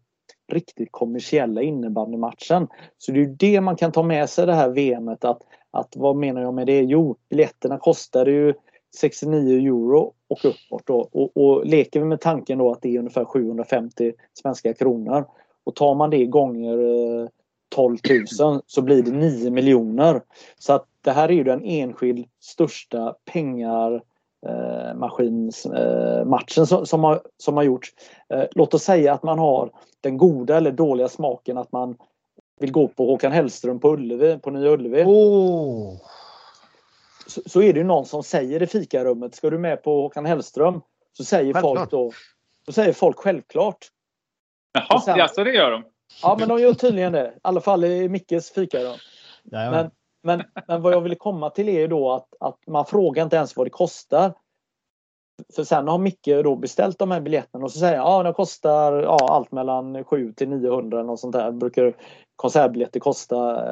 riktigt kommersiella innebandymatchen. Så det är det man kan ta med sig det här VMet att, att vad menar jag med det? Jo, biljetterna kostade ju 69 euro och uppåt. Då. Och, och leker vi med tanken då att det är ungefär 750 svenska kronor och tar man det gånger 12 eh, 000 så blir det 9 miljoner. Så att det här är ju den enskild största pengar eh, maskinsmatchen eh, som, som, har, som har gjorts. Eh, låt oss säga att man har den goda eller dåliga smaken att man vill gå på Håkan Hellström på Ullevi, på Nya Ullevi. Oh. Så, så, är det ju någon som säger i fikarummet, ska du med på Håkan Hellström? Så säger självklart. folk då, så säger folk självklart. Jaha, sen, jaså det gör de? Ja, men de gör tydligen det. I alla fall i Mickes fikarum. Men, men, men vad jag vill komma till är ju då att, att man frågar inte ens vad det kostar. För sen har Micke då beställt de här biljetterna och så säger han ja de kostar ja, allt mellan 7 till 900 eller något sånt där. Brukar konsertbiljetter kosta.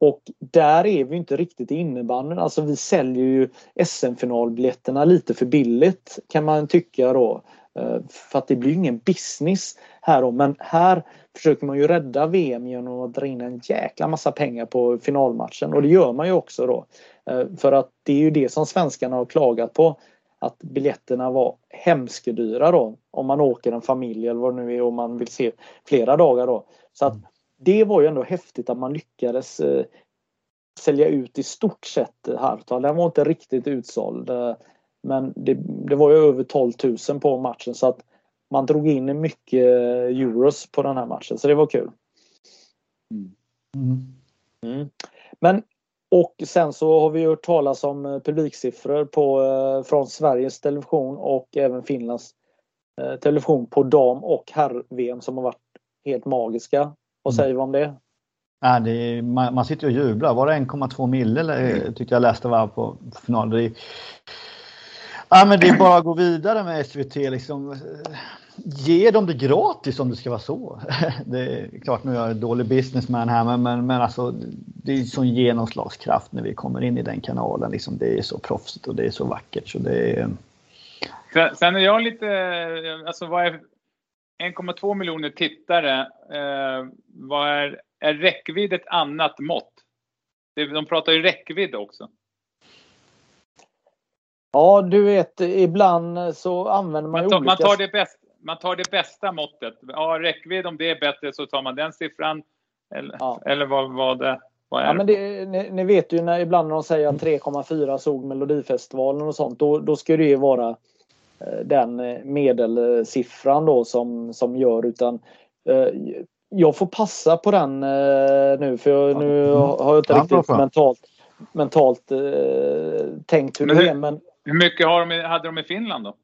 Och där är vi inte riktigt i innebandyn. Alltså vi säljer ju SM-finalbiljetterna lite för billigt kan man tycka då. Eh, för att det blir ingen business här då. Men här försöker man ju rädda VM genom att dra in en jäkla massa pengar på finalmatchen och det gör man ju också då. Eh, för att det är ju det som svenskarna har klagat på. Att biljetterna var hemskedyra då. Om man åker en familj eller vad det nu är och man vill se flera dagar då. Så att det var ju ändå häftigt att man lyckades eh, sälja ut i stort sett Hartwall. Den var inte riktigt utsåld. Men det, det var ju över 12 000 på matchen så att man drog in mycket euros på den här matchen så det var kul. Mm. Mm. Men och sen så har vi hört talas om eh, publiksiffror på, eh, från Sveriges Television och även Finlands eh, television på dam och herr-VM som har varit helt magiska. Vad säger vi om det? Ja, det är, man, man, sitter och jublar. Var det 1,2 mille eller, tyckte jag läste var på finalen. Ja, men det är bara att gå vidare med SVT. Liksom. Ge dem det gratis om det ska vara så. Det är klart, nu är jag en dålig businessman här, men, men, men alltså, det är sån genomslagskraft när vi kommer in i den kanalen. Liksom. Det är så proffsigt och det är så vackert. Så det är... Sen är jag lite, alltså vad är 1,2 miljoner tittare, eh, vad är, är räckvidd ett annat mått? De pratar ju räckvidd också. Ja, du vet ibland så använder man, man tar, olika... Man tar, det bästa, man tar det bästa måttet. Ja, räckvidd om det är bättre så tar man den siffran. Eller, ja. eller vad, vad, det, vad är ja, men det, ni, ni, vet ju när ibland när de säger att 3,4 såg Melodifestivalen och sånt. Då, då ska det ju vara eh, den eh, medelsiffran då som, som gör utan eh, jag får passa på den nu för jag, nu har jag inte riktigt mentalt, mentalt eh, tänkt hur det är. Men, hur mycket har de, hade de i Finland då?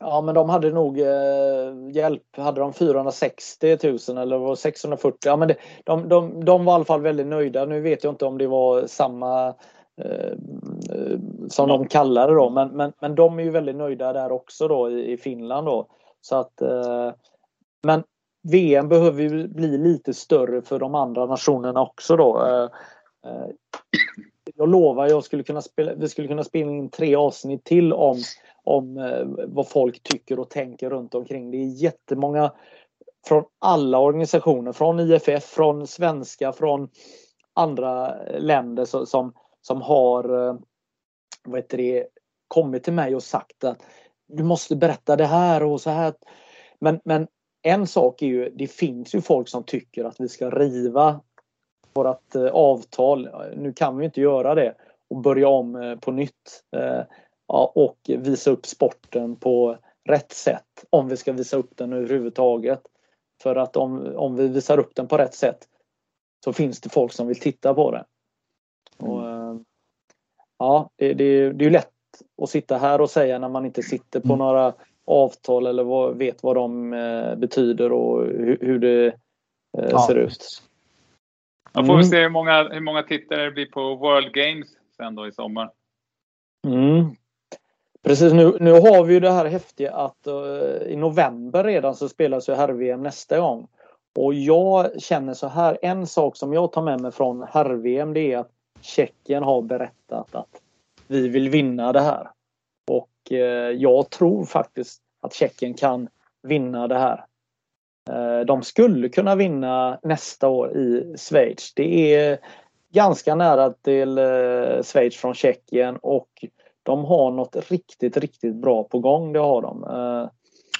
Ja men de hade nog eh, hjälp. Hade de 460 000 eller var 640? Ja men det, de, de, de var i alla fall väldigt nöjda. Nu vet jag inte om det var samma eh, som de kallade då. Men, men, men de är ju väldigt nöjda där också då i, i Finland då. Så att eh, Men VM behöver ju bli lite större för de andra nationerna också då. Eh, eh, jag lovar, jag skulle kunna spela, vi skulle kunna spela in tre avsnitt till om, om eh, vad folk tycker och tänker runt omkring. Det är jättemånga från alla organisationer, från IFF, från svenska, från andra länder som, som har eh, vad heter det, kommit till mig och sagt att du måste berätta det här och så här. Men, men en sak är ju, det finns ju folk som tycker att vi ska riva vårt eh, avtal. Nu kan vi inte göra det och börja om eh, på nytt eh, och visa upp sporten på rätt sätt om vi ska visa upp den överhuvudtaget. För att om, om vi visar upp den på rätt sätt så finns det folk som vill titta på det. Och, mm. ja, det, det, det är ju lätt att sitta här och säga när man inte sitter på mm. några avtal eller vad, vet vad de eh, betyder och hur, hur det eh, ja. ser ut. Då får vi mm. se hur många, hur många tittare det blir på World Games sen då i sommar. Mm. Precis, nu, nu har vi ju det här häftiga att uh, i november redan så spelas ju herr-VM nästa gång. Och jag känner så här, en sak som jag tar med mig från herr-VM det är att Tjeckien har berättat att vi vill vinna det här. Och uh, jag tror faktiskt att Tjeckien kan vinna det här. Uh, de skulle kunna vinna nästa år i Schweiz. Det är ganska nära till Schweiz från Tjeckien och de har något riktigt, riktigt bra på gång. Det har de. Eh,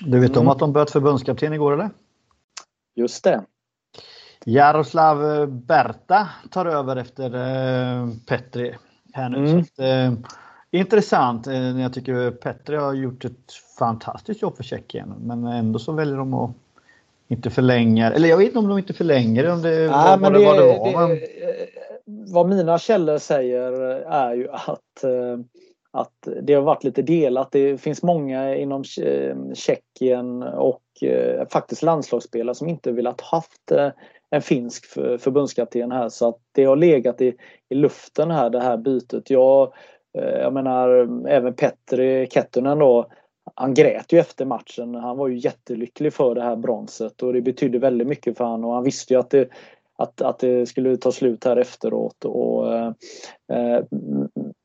du vet mm. om att de bytte förbundskapten igår eller? Just det. Jaroslav Berta tar över efter eh, Petri här nu. Mm. Att, eh, intressant. Eh, jag tycker Petri har gjort ett fantastiskt jobb för Tjeckien. Men ändå så väljer de att inte förlänga. Eller jag vet inte om de inte förlänger om det, Nej, vad, det, vad det var. Det, men... Vad mina källor säger är ju att eh, att det har varit lite delat. Det finns många inom Tjeckien och eh, faktiskt landslagsspelare som inte velat haft eh, en finsk förbundskapten här så att det har legat i, i luften här det här bytet. Jag, eh, jag menar även Petri Kettunen då han grät ju efter matchen. Han var ju jättelycklig för det här bronset och det betydde väldigt mycket för honom och han visste ju att det, att, att det skulle ta slut här efteråt. Och, eh, eh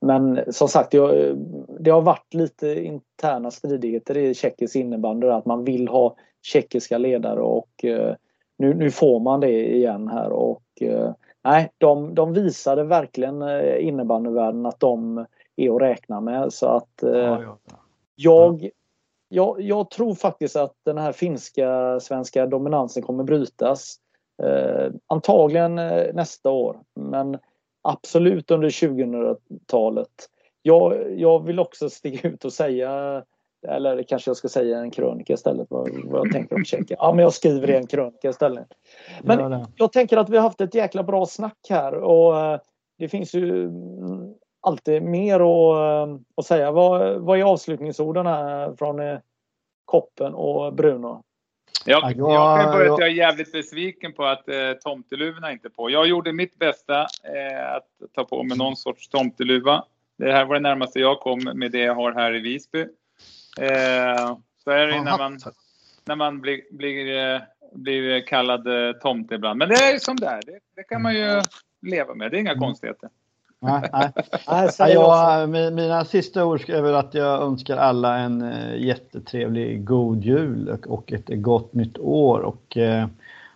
men som sagt, det, det har varit lite interna stridigheter i tjeckisk innebandy att man vill ha tjeckiska ledare och eh, nu, nu får man det igen här och eh, nej, de, de visade verkligen eh, innebandyvärlden att de är att räkna med så att eh, ja, ja jag jag, jag, tror faktiskt att den här finska svenska dominansen kommer brytas. Eh, antagligen eh, nästa år men absolut under 2000-talet. Jag, jag vill också stiga ut och säga eller kanske jag ska säga en krönika istället vad, vad jag tänker om Tjeckien. Ja men jag skriver i en krönika istället. Men jag tänker att vi har haft ett jäkla bra snack här och eh, det finns ju alltid mer att, eh, att säga. Vad, vad är avslutningsorden här från eh, Koppen och Bruno? Jag, jag kan börja jag är jävligt besviken på att eh, tomteluvorna inte är på. Jag gjorde mitt bästa eh, att ta på mig någon sorts tomteluva. Det här var det närmaste jag kom med det jag har här i Visby. Eh, så är det när man, när man blir, blir, eh, blir kallad eh, tomte ibland. Men det är ju som det är. Det, det kan man ju leva med. Det är inga mm. konstigheter. Nej, nej. jag, mina sista ord är väl att jag önskar alla en eh, jättetrevlig god jul och ett gott nytt år och eh,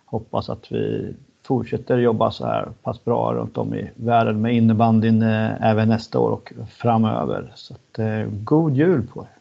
hoppas att vi fortsätter jobba så här pass bra runt om i världen med innebandyn eh, även nästa år och framöver. Så att, eh, god jul på er!